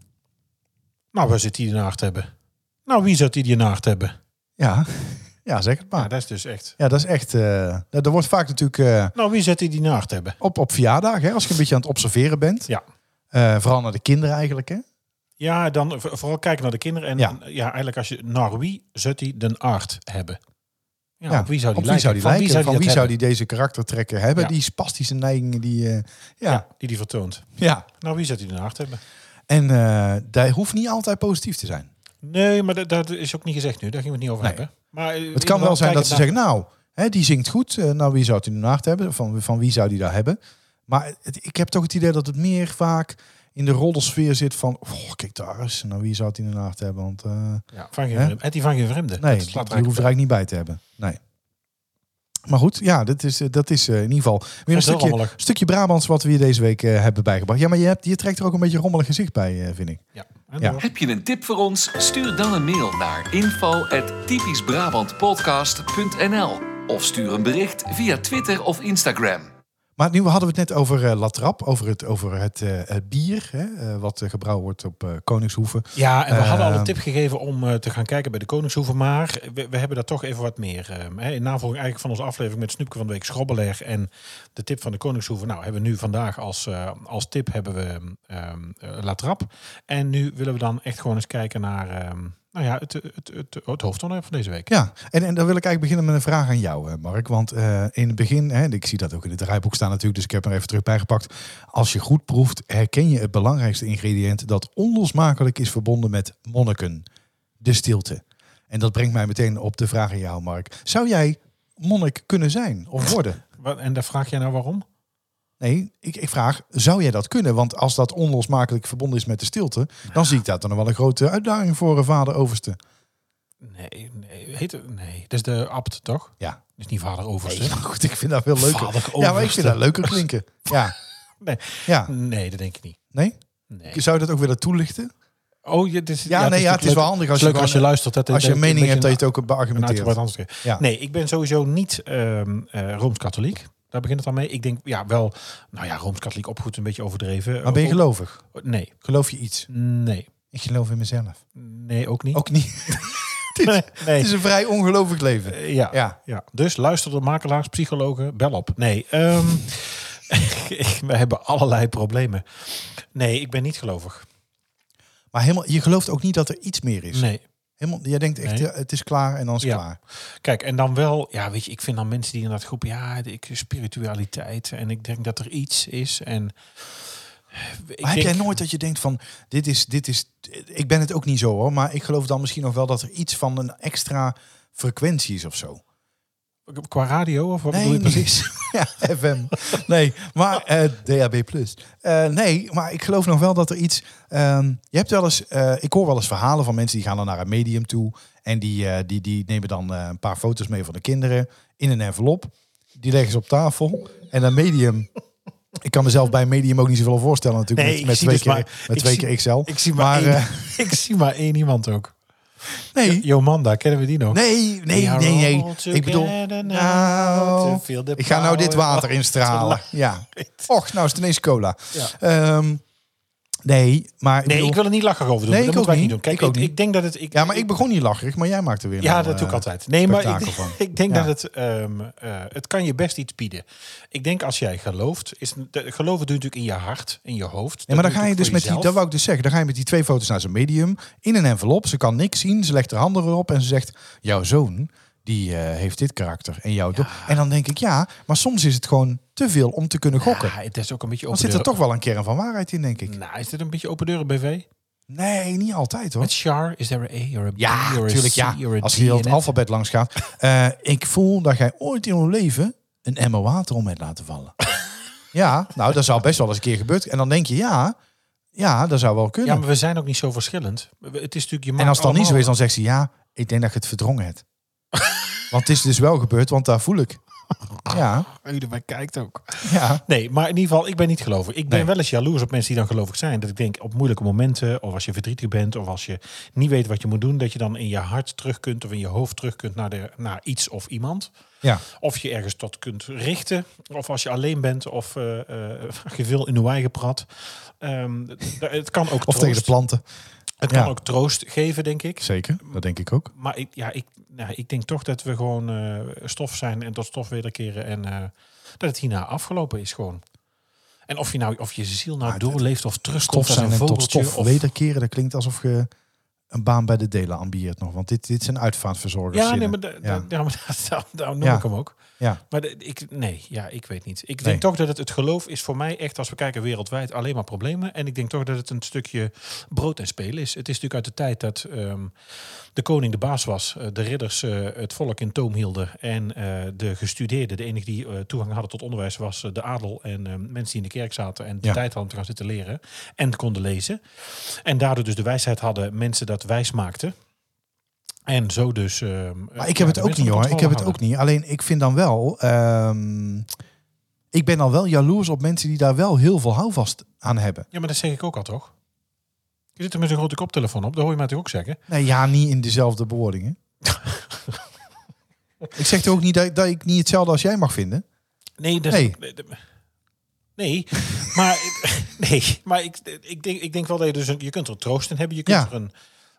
Nou, waar zit die nacht hebben? Nou, wie zou die die nacht hebben? Ja, ja zeg het maar. Ja, dat is dus echt. Ja, dat is echt... eh er wordt vaak natuurlijk eh, Nou, wie zou die die nacht hebben? op, op verjaardag, hè, als je een beetje aan het observeren bent. Ja. Eh, vooral naar de kinderen eigenlijk, hè? Ja, dan vooral kijken naar de kinderen. En Ja. ja, eigenlijk als je naar wie zou die den aard hebben? Ja, Ja, op wie zou die Op lijken? zou die Van wie zou Van die, wie zou die deze karaktertrekken hebben? Ja. Die spastische neigingen die... eh, ja, die die vertoont. ja. Nou, wie zou die den aard hebben? En eh dat hoeft niet altijd positief te zijn. Nee, maar dat, dat is ook niet gezegd nu. Daar gingen we het niet over Nee. hebben. Maar eh, Het kan wel zijn dat ze zeggen, nou, hè, die zingt goed. nou, wie zou in de nacht hebben? Van, van wie zou die daar hebben? Maar het- ik heb toch het idee dat het meer vaak in de roddelsfeer zit van... Oh, kijk daar eens. Nou, wie zou het in de nacht hebben? Want eh, Ja, van geen vreemde. Die van geen vreemde. nee, Dat die, slaat die hoeft er eigenlijk niet bij te hebben. Nee. Maar goed, ja, dat is, eh, dat is eh, in ieder geval weer een stukje, stukje Brabants wat we hier deze week hebben bijgebracht. Ja, maar je, hebt, je trekt er ook een beetje rommelig gezicht bij, eh, vind ik. Ja. Ja. Heb je een tip voor ons? Stuur dan een mail naar info@typischbrabantpodcast.nl of stuur een bericht via Twitter of Instagram. Maar nu hadden we het net over eh Latrap, over het, over het, eh, het bier, hè, eh, wat gebrouwen wordt op Koningshoeven. Ja, en we hadden al een tip gegeven om te gaan kijken bij de Koningshoeve. Maar we, we hebben daar toch even wat meer. eh, hè, in navolging eigenlijk van onze aflevering met Snoepje van de Week Schrobbeleg en de tip van de Koningshoeve. Nou, hebben we nu vandaag als, als tip hebben we ehm eh, La Trappe. En nu willen we dan echt gewoon eens kijken naar ehm, nou ja, het, het, het, het, hoofdonderwerp van deze week. Ja, en, en dan wil ik eigenlijk beginnen met een vraag aan jou, eh, Mark. Want eh, in het begin, hè, ik zie dat ook in het draaiboek staan natuurlijk, dus ik heb er even terug bijgepakt. Als je goed proeft, herken je het belangrijkste ingrediënt dat onlosmakelijk is verbonden met monniken. De stilte. En dat brengt mij meteen op de vraag aan jou, Mark. Zou jij monnik kunnen zijn of worden? En daar vraag jij nou waarom? Nee, ik, ik vraag, zou jij dat kunnen? Want als dat onlosmakelijk verbonden is met de stilte, dan zie ik dat nog wel een grote uitdaging voor een vader overste. Nee, nee, heet het, nee, dat is de abt, toch? Ja, is niet vader overste. nee, goed, ik vind dat veel leuker. Vader Ja, maar ik vind dat leuker klinken. Ja, Nee. ja. Nee, dat denk ik niet. Nee? Nee. Zou je dat ook willen toelichten? Oh, je, dit is, Ja, nee, ja, het is wel handig als het is je als je gewoon, luistert. Dat, Als je een mening hebt, dat je het ook beargumenteert. Ja. Nee, ik ben sowieso niet eh, Rooms-Katholiek. Daar begint het al mee. Ik denk, ja, wel, nou ja, Rooms-Katholiek opgoed een beetje overdreven. Maar ben je gelovig? Nee, Geloof je iets? nee, Ik geloof in mezelf. nee, ook niet. Ook niet. nee. Het is een vrij ongelovig leven. Eh, ja, ja. Ja. Dus luister de makelaars, psychologen, bel op. Nee, ehm, we hebben allerlei problemen. Nee, ik ben niet gelovig. Maar helemaal, je gelooft ook niet dat er iets meer is. Nee. Helemaal, jij denkt echt, Nee. ja, het is klaar en dan is Ja. klaar. Kijk, en dan wel, ja, weet je, ik vind dan mensen die in dat groep, ja, ik, spiritualiteit. En ik denk dat er iets is. En ik Maar heb jij nooit dat je denkt van, dit is, dit is, ik ben het ook niet zo hoor, maar ik geloof dan misschien nog wel dat er iets van een extra frequentie is of zo. Qua radio of wat Nee, bedoel je precies? ja, FM. Nee, maar eh, DAB+. Eh, nee, maar ik geloof nog wel dat er iets... ehm, je hebt wel eens... eh, ik hoor wel eens verhalen van mensen die gaan dan naar een medium toe. En die, die, die nemen dan een paar foto's mee van de kinderen in een envelop. Die leggen ze op tafel. En dat medium... Ik kan mezelf bij een medium ook niet zoveel voorstellen natuurlijk. Nee, met twee dus keer, maar- met ik twee zie- keer XL. Ik zie maar, Maar, één, ik zie maar één iemand ook. Nee, Jomanda, kennen we die nog? nee, nee, nee, nee. Ik bedoel... Nou, ik ga nou dit water instralen. Ja. Och, nou is het ineens cola. Ja. Ehm, nee, maar... Nee, bedoel- ik wil er niet lacherig over doen. Nee, dat ik ook niet doen. niet. Kijk, Ik ik, ook ik, niet. denk dat het... Ik, Ja, maar ik begon niet lacherig, maar jij maakte weer Ja, een, dat doe ik eh, altijd. Nee, maar ik, van. ik denk Ja. dat het, ehm, eh, het kan je best iets bieden. Ik denk als jij gelooft, is, de, geloven doe je natuurlijk in je hart, in je hoofd. Ja, maar dan ga je dus met die, dat wou ik dus zeggen, dan ga je met die twee foto's naar zijn medium, in een envelop, ze kan niks zien, ze legt haar handen erop en ze zegt, jouw zoon, die eh, heeft dit karakter en jouw do- En dan denk ik, ja, maar soms is het gewoon te veel om te kunnen gokken. Ja, het is ook een beetje Dan open zit er toch wel een kern van waarheid in, denk ik. Nou, is dit een beetje open deuren BV? Nee, niet altijd hoor. Met Char, is there a A or a B Ja, or a natuurlijk C ja. or a Als je heel het alfabet langs gaat. Eh, ik voel dat jij ooit in je leven een emmer water om hebt laten vallen. ja, nou, dat zou best wel eens een keer gebeurd. En dan denk je, ja, ja, dat zou wel kunnen. Ja, maar we zijn ook niet zo verschillend. Het is natuurlijk je en als het dan niet zo is, dan zegt ze, ja, ik denk dat je het verdrongen hebt. Want het is dus wel gebeurd, want daar voel ik. Ja, Iedereen kijkt ook. ja. Nee, maar in ieder geval, ik ben niet gelovig. Ik ben Nee. wel eens jaloers op mensen die dan gelovig zijn. Dat ik denk op moeilijke momenten, of als je verdrietig bent, of als je niet weet wat je moet doen, dat je dan in je hart terug kunt, of in je hoofd terug kunt naar, de, naar iets of iemand. ja. Of je ergens tot kunt richten, of als je alleen bent, of eh eh, je veel in de eigen prat. Ehm, het kan ook Of troost, tegen de planten. Het kan Ja. ook troost geven, denk ik. Zeker, dat denk ik ook. Maar ik, ja, ik, nou, ik denk toch dat we gewoon eh, stof zijn en tot stof wederkeren. En eh, dat het hierna afgelopen is gewoon. En of je nou of je ziel nou doorleeft of terugkomt Stof als zijn een en tot stof of, wederkeren, dat klinkt alsof je een baan bij de delen ambieert nog. Want dit, dit zijn uitvaartverzorgers. ja, nee, maar, da- da- Ja. ja, maar da- da- daarom noem Ja. ik hem ook. Ja. Maar de- ik, nee, ja, ik weet niet. Ik Nee. denk toch dat het, het geloof is voor mij echt, als we kijken wereldwijd, alleen maar problemen. En ik denk toch dat het een stukje brood en spelen is. Het is natuurlijk uit de tijd dat ehm, de koning de baas was, eh, de ridders eh, het volk in toom hielden en eh, de gestudeerden, de enige die toegang hadden tot onderwijs, was de adel en eh, mensen die in de kerk zaten en de tijd hadden om te gaan zitten leren en konden lezen. En daardoor dus de wijsheid hadden, mensen dat wijs maakten. En zo dus. ehm, Maar ik heb het ook niet hoor. Ik heb het ook niet. Alleen ik vind dan wel. ehm, ik ben dan wel jaloers op mensen die daar wel heel veel houvast aan hebben. Ja, maar dat zeg ik ook al toch? Je zit er met een grote koptelefoon op, dat hoor je mij toch ook zeggen? Nee, ja, niet in dezelfde bewoordingen. ik zeg toch ook niet dat, dat ik niet hetzelfde als jij mag vinden. Nee, dat Nee. is, nee, maar, nee, maar ik, ik, denk, ik denk wel dat je dus een, je kunt er troost in hebben, je kunt Ja. er een,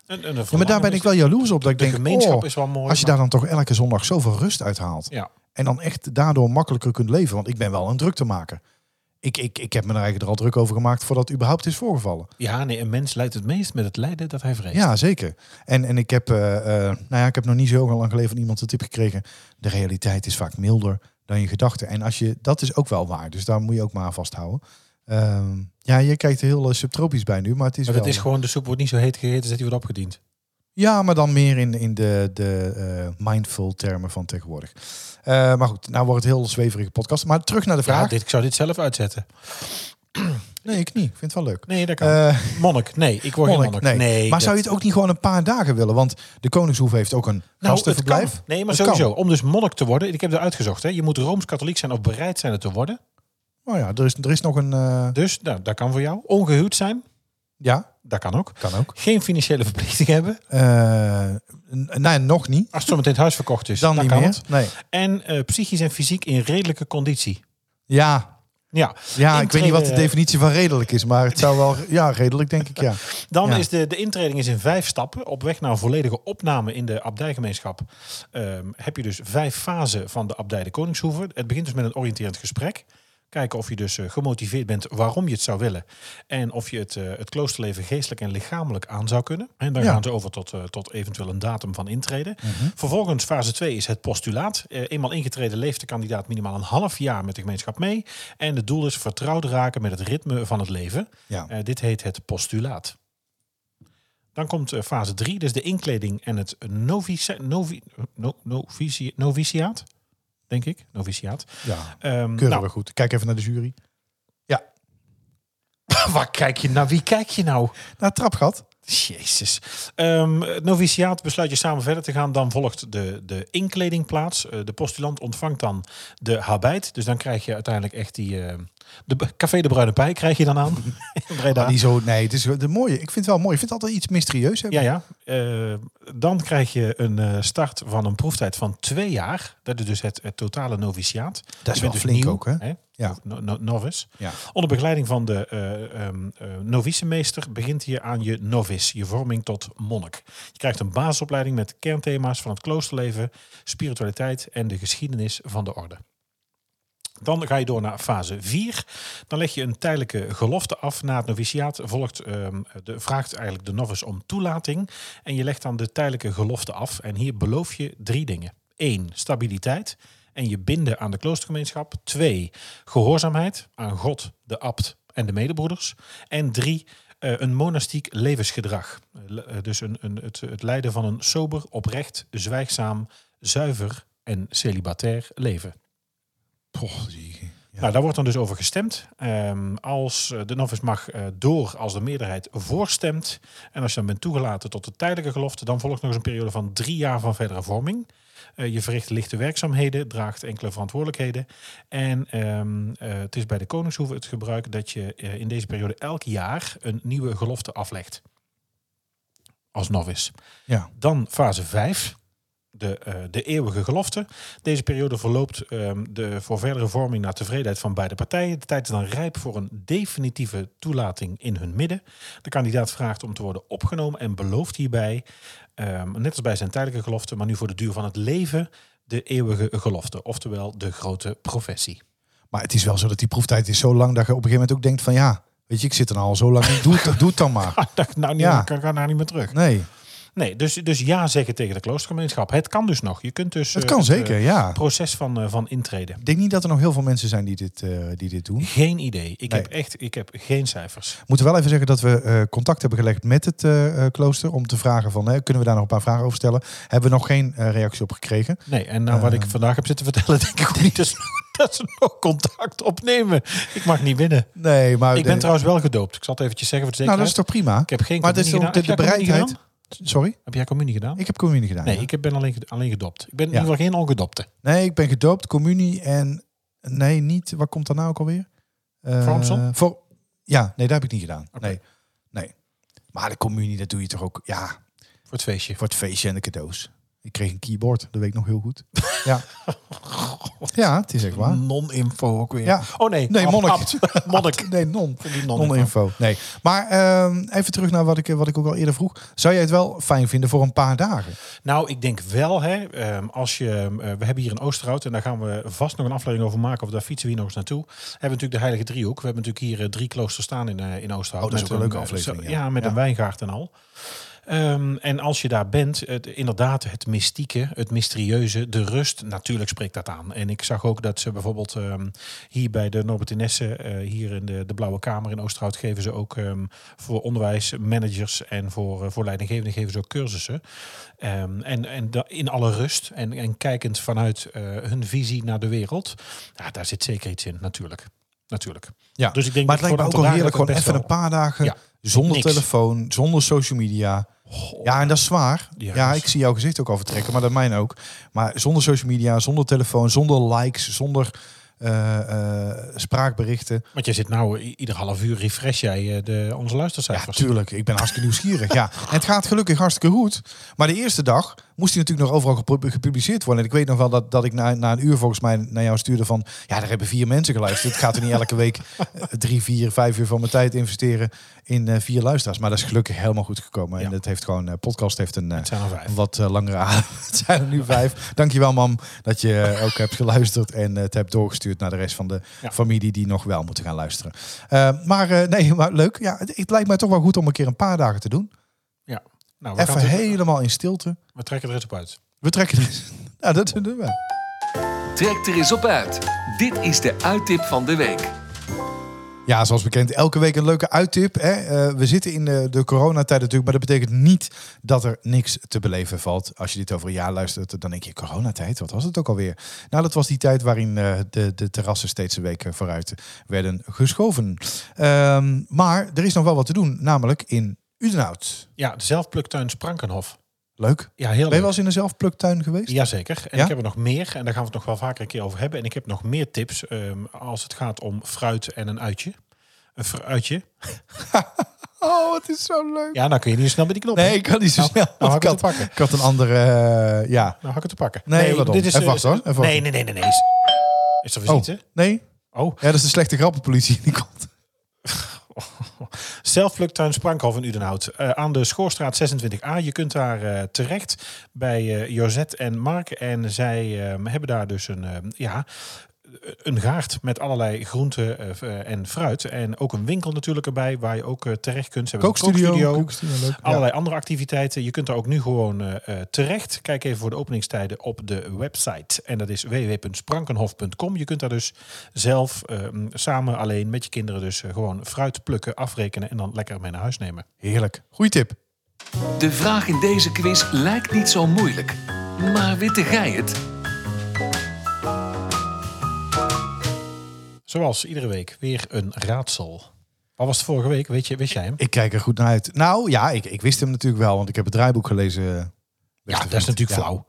een Ja, maar daar ben ik wel jaloers op. Dat ik De denk, gemeenschap oh, is wel mooi. als je daar dan toch elke zondag zoveel rust uit haalt. Ja. En dan echt daardoor makkelijker kunt leven. Want ik ben wel een druk maken. Ik, ik, ik heb me er eigenlijk er al druk over gemaakt voordat het überhaupt is voorgevallen. Ja, nee, een mens leidt het meest met het lijden dat hij vreest. Ja, zeker. En, en ik, heb, eh, eh, nou ja, ik heb nog niet zo lang geleden van iemand de tip gekregen. De realiteit is vaak milder dan je gedachten. En als je, dat is ook wel waar. Dus daar moet je ook maar aan vasthouden. Ehm, ja, je kijkt er heel eh, subtropisch bij nu, maar het is maar wel... het is gewoon, de soep wordt niet zo heet gegeten, dus dat die wordt opgediend. Ja, maar dan meer in, in de, de eh, mindful termen van tegenwoordig. Eh, maar goed, nou wordt het heel zweverige podcast. Maar terug naar de Ja, vraag. dit, ik zou dit zelf uitzetten. Nee, ik niet. Ik vind het wel leuk. Nee, dat kan. Monnik, nee, ik word geen monnik, monnik. nee. maar dat- zou je het ook niet gewoon een paar dagen willen? Want de Koningshoef heeft ook een Nou, gastenverblijf. Nee, maar sowieso. kan. Om dus monnik te worden, ik heb er uitgezocht. Hè. Je moet Rooms-Katholiek zijn of bereid zijn het te worden. Oh ja, er is, er is nog een... eh, Dus nou, dat kan voor jou. Ongehuwd zijn, ja, Dat kan ook. Kan ook. Geen financiële verplichting hebben. Eh, nee, nog niet. Als het zo meteen het huis verkocht is, Dan dan niet kan meer. het. Nee. En eh, psychisch en fysiek in redelijke conditie. Ja, Ja, ja ik weet niet wat de definitie van redelijk is, maar het zou wel... Ja, redelijk denk ik, ja. Dan Ja. is de, de intreding is in vijf stappen. Op weg naar een volledige opname in de abdijgemeenschap ehm, heb je dus vijf fasen van de abdij de Koningshoeve. Het begint dus met een oriënterend gesprek. Kijken of je dus eh, gemotiveerd bent waarom je het zou willen. En of je het, eh, het kloosterleven geestelijk en lichamelijk aan zou kunnen. En dan Ja. gaan ze over tot, eh, tot eventueel een datum van intreden. Mhm. Vervolgens fase 2 is het postulaat. Eenmaal ingetreden leeft de kandidaat minimaal een half jaar met de gemeenschap mee. En het doel is vertrouwd raken met het ritme van het leven. Ja. Dit heet het postulaat. Dan komt fase 3, dus de inkleding en het novici, novi, no, novici, noviciaat. Denk ik, noviciaat. ja. Ehm, Keuren nou, we goed. Kijk even naar de jury. waar kijk je naar? Wie kijk je nou? Naar het trapgat. Jezus. Het noviciaat besluit je samen verder te gaan. Dan volgt de, de inkleding plaats. Eh, de postulant ontvangt dan de habijt. Dus dan krijg je uiteindelijk echt die... eh, de Café de Bruine Pij krijg je dan aan. Breda. Maar niet zo, nee, het is de mooie. Ik vind het wel mooi. Ik vind het altijd iets mysterieus hebben. Ja, ja. Eh, dan krijg je een eh, start van een proeftijd van twee jaar. Dat is dus het, het totale noviciaat. Dat is wel dus flink nieuw, ook, hè? Ja. No- no- novice. Ja. Onder begeleiding van de eh ehm, eh, novicemeester begint je aan je novice, je vorming tot monnik. Je krijgt een basisopleiding met kernthema's van het kloosterleven, spiritualiteit en de geschiedenis van de orde. Dan ga je door naar fase 4. Dan leg je een tijdelijke gelofte af. Na het noviciaat volgt, ehm, de, vraagt eigenlijk de novice om toelating. En je legt dan de tijdelijke gelofte af. En hier beloof je drie dingen. Eén, stabiliteit. En je binden aan de kloostergemeenschap. Twee, gehoorzaamheid aan God, de abt en de medebroeders. En drie, eh, een monastiek levensgedrag. Eh, eh, dus een, een, het, het leiden van een sober, oprecht, zwijgzaam, zuiver en celibatair leven. Ja. Nou, daar wordt dan dus over gestemd. Ehm, als eh, de novice mag eh, door als de meerderheid voorstemt. En als je dan bent toegelaten tot de tijdelijke gelofte, dan volgt nog eens een periode van drie jaar van verdere vorming. Eh, je verricht lichte werkzaamheden, draagt enkele verantwoordelijkheden. En ehm, eh, het is bij de Koningshoeve het gebruik dat je in deze periode elk jaar een nieuwe gelofte aflegt. Als novice. Ja. Dan fase 5, de, eh, de eeuwige gelofte. Deze periode verloopt ehm, de, voor verdere vorming naar tevredenheid van beide partijen. De tijd is dan rijp voor een definitieve toelating in hun midden. De kandidaat vraagt om te worden opgenomen en belooft hierbij, ehm, net als bij zijn tijdelijke gelofte, maar nu voor de duur van het leven, de eeuwige gelofte. Oftewel de grote professie. Maar het is wel zo dat die proeftijd is zo lang dat je op een gegeven moment ook denkt van ja, weet je, ik zit er al zo lang in. Doe het, doe het dan maar. Nou, niet, Ja. ik kan, kan daar niet meer terug. Nee, Nee, dus, dus ja zeggen tegen de kloostergemeenschap. Het kan dus nog. Je kunt dus het eh, kan het, zeker, eh, ja. proces van, eh, van intreden. Ik denk niet dat er nog heel veel mensen zijn die dit, eh, die dit doen. Geen idee. Ik Nee. heb echt ik heb geen cijfers. We moeten wel even zeggen dat we eh, contact hebben gelegd met het eh, eh, klooster om te vragen van, kunnen we daar nog een paar vragen over stellen? Hebben we nog geen eh, reactie op gekregen. Nee, en nou wat ik Ehm. vandaag heb zitten vertellen, denk ik ook niet dus, dat ze nog contact opnemen. Ik mag niet binnen. Nee, maar Ik ben de- trouwens wel gedoopt. Ik zal het eventjes zeggen voor de nou, dat zekerheid. is toch prima. Ik heb geen Maar dat is ook de, bereidheid. Sorry, Heb jij communie gedaan? ik heb communie gedaan. nee, ja. ik heb- ben alleen, alleen gedoopt. Ik ben in ieder geval geen ongedopte. Nee, ik ben gedoopt, communie en nee, niet. Wat komt daarna ook alweer? Vormsel? Voor, ja, nee, dat heb ik niet gedaan. Nee, nee. Maar de communie, dat doe je toch ook, ja, Voor het feestje. voor het feestje en de cadeaus. Ik kreeg een keyboard, dat weet ik nog heel goed. Ja, ja het is echt waar. Non-info ook weer. Ja. Oh nee. Nee, Ab- monnik. monnik. Nee, non. Non-info. Nee. Maar ehm, even terug naar wat ik, wat ik ook al eerder vroeg. Zou jij het wel fijn vinden voor een paar dagen? Nou, ik denk wel, hè, ehm, als je, eh, we hebben hier in Oosterhout, en daar gaan we vast nog een aflevering over maken, of daar fietsen we hier nog eens naartoe. Hebben we natuurlijk de Heilige Driehoek. We hebben natuurlijk hier eh, drie kloosters staan in, eh, in Oosterhout. Oh, dat is ook een leuke aflevering, ja. Ja, met Ja. een wijngaard en al. Ehm, en als je daar bent, het, inderdaad, het mystieke, het mysterieuze, de rust, natuurlijk spreekt dat aan. En ik zag ook dat ze bijvoorbeeld ehm, hier bij de Norbert Inesse, eh hier in de, de Blauwe Kamer in Oosterhout, geven ze ook ehm, voor onderwijsmanagers en voor, eh, voor leidinggevenden geven ze ook cursussen. En en in alle rust en, en kijkend vanuit eh, hun visie naar de wereld, ja, daar zit zeker iets in, natuurlijk. Natuurlijk. Ja. Dus ik denk Maar het dat lijkt me ook wel heerlijk, gewoon even een paar dagen Ja. zonder Niks. telefoon, zonder social media. Ja, en dat is zwaar. Ja, Ja, ik zie jouw gezicht ook al vertrekken, maar dat mijn ook. Maar zonder social media, zonder telefoon, zonder likes, zonder eh, eh, spraakberichten. Want je zit nou ieder half uur refresh jij eh, de, onze Ja, luistercijfers. tuurlijk. Ik ben hartstikke nieuwsgierig. Ja. En het gaat gelukkig hartstikke goed. Maar de eerste dag moest hij natuurlijk nog overal gepub- gepubliceerd worden. En ik weet nog wel dat, dat ik na, na een uur volgens mij naar jou stuurde van... Ja, daar hebben vier mensen geluisterd. Het gaat er niet elke week eh, drie, vier, vijf uur van mijn tijd investeren in eh, vier luisteraars. Maar dat is gelukkig helemaal goed gekomen. En het heeft gewoon... eh, podcast heeft een... wat langere adem. Het zijn er nu vijf. Dankjewel, mam, dat je ook hebt geluisterd en het hebt doorgestuurd naar de rest van de Ja. familie die nog wel moeten gaan luisteren. Maar nee, maar leuk. Ja, het, het lijkt mij toch wel goed om een keer een paar dagen te doen. Nou, we, Even gaan helemaal in stilte. we trekken er eens op uit. We trekken er. Nou, dat doen we. Trek er eens op uit. Dit is de uittip van de week. Ja, zoals bekend, elke week een leuke uittip. Hè? Eh, we zitten in de, de coronatijd natuurlijk, maar dat betekent niet dat er niks te beleven valt. Als je dit over een jaar luistert, dan denk je, coronatijd, wat was het ook alweer? Nou, dat was die tijd waarin eh, de, de terrassen steeds een week vooruit werden geschoven. Ehm, maar er is nog wel wat te doen, namelijk in Udenhout. Ja, de zelfpluktuin Sprankenhof. Leuk. Ja, heel Ben je leuk. wel eens in een zelfpluktuin geweest? Jazeker. En Ja? ik heb er nog meer. En daar gaan we het nog wel vaker een keer over hebben. En ik heb nog meer tips ehm, als het gaat om fruit en een uitje. Een fruitje. Oh, het is zo leuk. Ja, nou kun je niet snel bij die knop. Nee, ik kan niet zo Nou, snel. nou ik, had, te pakken. ik had een andere, eh, ja. Nou, ga ik het te pakken. Nee, wat dan? Even eh, wachten, hoor. Even nee, nee, nee, nee, nee. Is, is er visite? Oh, nee? Oh, Ja, dat is de slechte grappenpolitie die komt. Zelfpluktuin Sprankhof in Udenhout. Eh, aan de Schoorstraat 26a. Je kunt daar eh, terecht bij eh, Josette en Mark. En zij hebben daar dus een, ja, een gaard met allerlei groenten eh, eh, en fruit. En ook een winkel natuurlijk erbij waar je ook eh, terecht kunt. Ze hebben een Kookstudio. Kookstudio, leuk. Ja. Allerlei andere activiteiten. Je kunt er ook nu gewoon terecht. Kijk even voor de openingstijden op de website. En dat is www.sprankenhof.com. Je kunt daar dus zelf eh, samen alleen met je kinderen dus gewoon fruit plukken, afrekenen en dan lekker mee naar huis nemen. Heerlijk. Goeie tip. De vraag in deze quiz lijkt niet zo moeilijk. Maar witte gij het? Zoals iedere week weer een raadsel. Wat was het vorige week? Weet je, wist jij hem? Ik kijk er goed naar uit. Nou ja, ik, ik wist hem natuurlijk wel, want ik heb het draaiboek gelezen. eh, Ja, dat is natuurlijk Ja, flauw.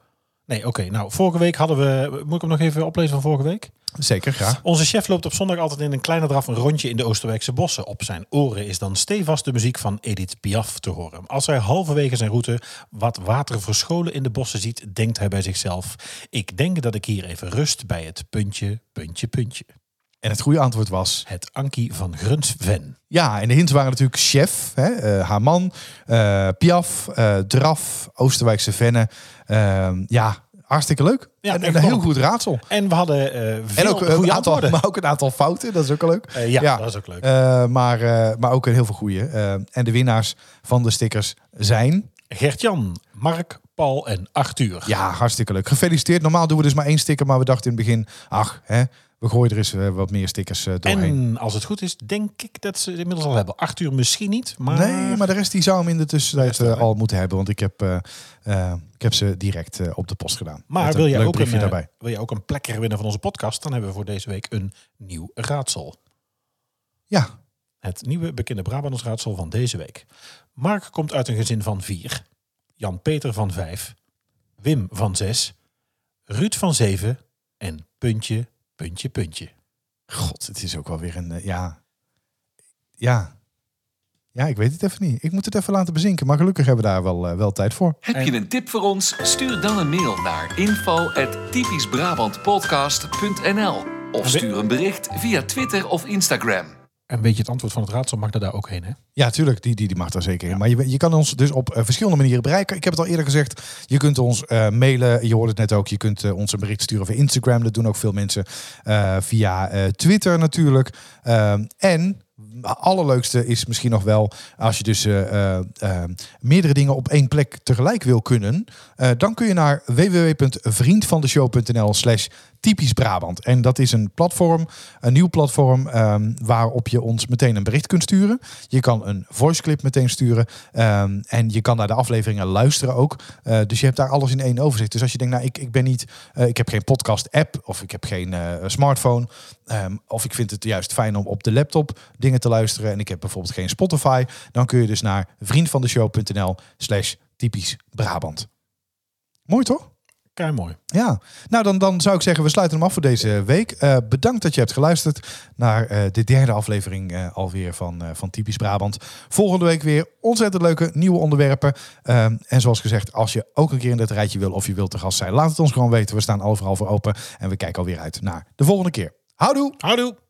Nee, oké. nou, vorige week hadden we... Moet ik hem nog even oplezen van vorige week? Zeker, graag. Onze chef loopt op zondag altijd in een kleine draf een rondje in de Oosterwijkse bossen. Op zijn oren is dan stevast de muziek van Edith Piaf te horen. Als hij halverwege zijn route wat water verscholen in de bossen ziet, denkt hij bij zichzelf: Ik denk dat ik hier even rust bij het puntje, puntje, puntje. En het goede antwoord was... Het Ankie van Grunsven. Ja, en de hints waren natuurlijk chef, hè, eh, haar man, eh, Piaf, eh, Draf, Oosterwijkse Vennen. Ehm, ja, hartstikke leuk. Ja, en, een heel goed raadsel. En we hadden eh veel En ook, een goede aantal, antwoorden. maar ook een aantal fouten, dat is ook leuk. Eh, ja, ja. dat is ook leuk. Eh, maar, eh, maar ook een heel veel goede. Eh, en de winnaars van de stickers zijn... Gert-Jan, Mark, Paul en Arthur. Ja, hartstikke leuk. Gefeliciteerd. Normaal doen we dus maar één sticker, maar we dachten in het begin... Ach, hè, we gooien er eens eh, wat meer stickers eh, doorheen. En als het goed is, denk ik dat ze het inmiddels al hebben. Arthur misschien niet, maar... Nee, maar de rest die zou hem in de tussentijd eh, al moeten hebben. Want ik heb, ik heb ze direct op de post gedaan. Maar wil leuk ook een, daarbij. wil je ook een plekker winnen van onze podcast? Dan hebben we voor deze week een nieuw raadsel. Ja, Het nieuwe bekende Brabants raadsel van deze week. Mark komt uit een gezin van vier. Jan-Peter van vijf. Wim van zes. Ruud van zeven. En puntje, puntje, puntje. god, het is ook wel weer een... eh, ja. Ja. Ja, ik weet het even niet. Ik moet het even laten bezinken. Maar gelukkig hebben we daar wel, eh, wel tijd voor. Heb je een tip voor ons? Stuur dan een mail naar info@typischbrabantpodcast.nl of stuur een bericht via Twitter of Instagram. En weet je het antwoord van het raadsel mag er daar ook heen, hè? Ja, tuurlijk, die, die, die mag daar zeker in. Maar je, je kan ons dus op eh, verschillende manieren bereiken. Ik heb het al eerder gezegd. Je kunt ons eh, mailen. Je hoort het net ook. Je kunt eh, ons een bericht sturen via Instagram. Dat doen ook veel mensen. Via Twitter natuurlijk. Ehm, en allerleukste is misschien nog wel als je dus meerdere dingen op één plek tegelijk wil kunnen. dan kun je naar www.vriendvandeshow.nl slash typisch Brabant. En dat is een platform, een nieuw platform ehm, waarop je ons meteen een bericht kunt sturen. Je kan een voice clip meteen sturen ehm, en je kan naar de afleveringen luisteren ook. Eh, dus je hebt daar alles in één overzicht. Dus als je denkt, nou ik, ik ben niet, eh, ik heb geen podcast app of ik heb geen eh, smartphone ehm, of ik vind het juist fijn om op de laptop dingen te luisteren en ik heb bijvoorbeeld geen Spotify, dan kun je dus naar vriendvandeshow.nl slash typisch Brabant. Mooi toch? Kei mooi. Ja, nou dan, dan zou ik zeggen, we sluiten hem af voor deze week. Eh, bedankt dat je hebt geluisterd naar eh, de derde aflevering eh, alweer van, van Typisch Brabant. Volgende week weer ontzettend leuke nieuwe onderwerpen. En zoals gezegd, als je ook een keer in dit rijtje wil of je wilt te gast zijn, laat het ons gewoon weten. We staan overal voor open en we kijken alweer uit naar de volgende keer. Houdoe! Houdoe!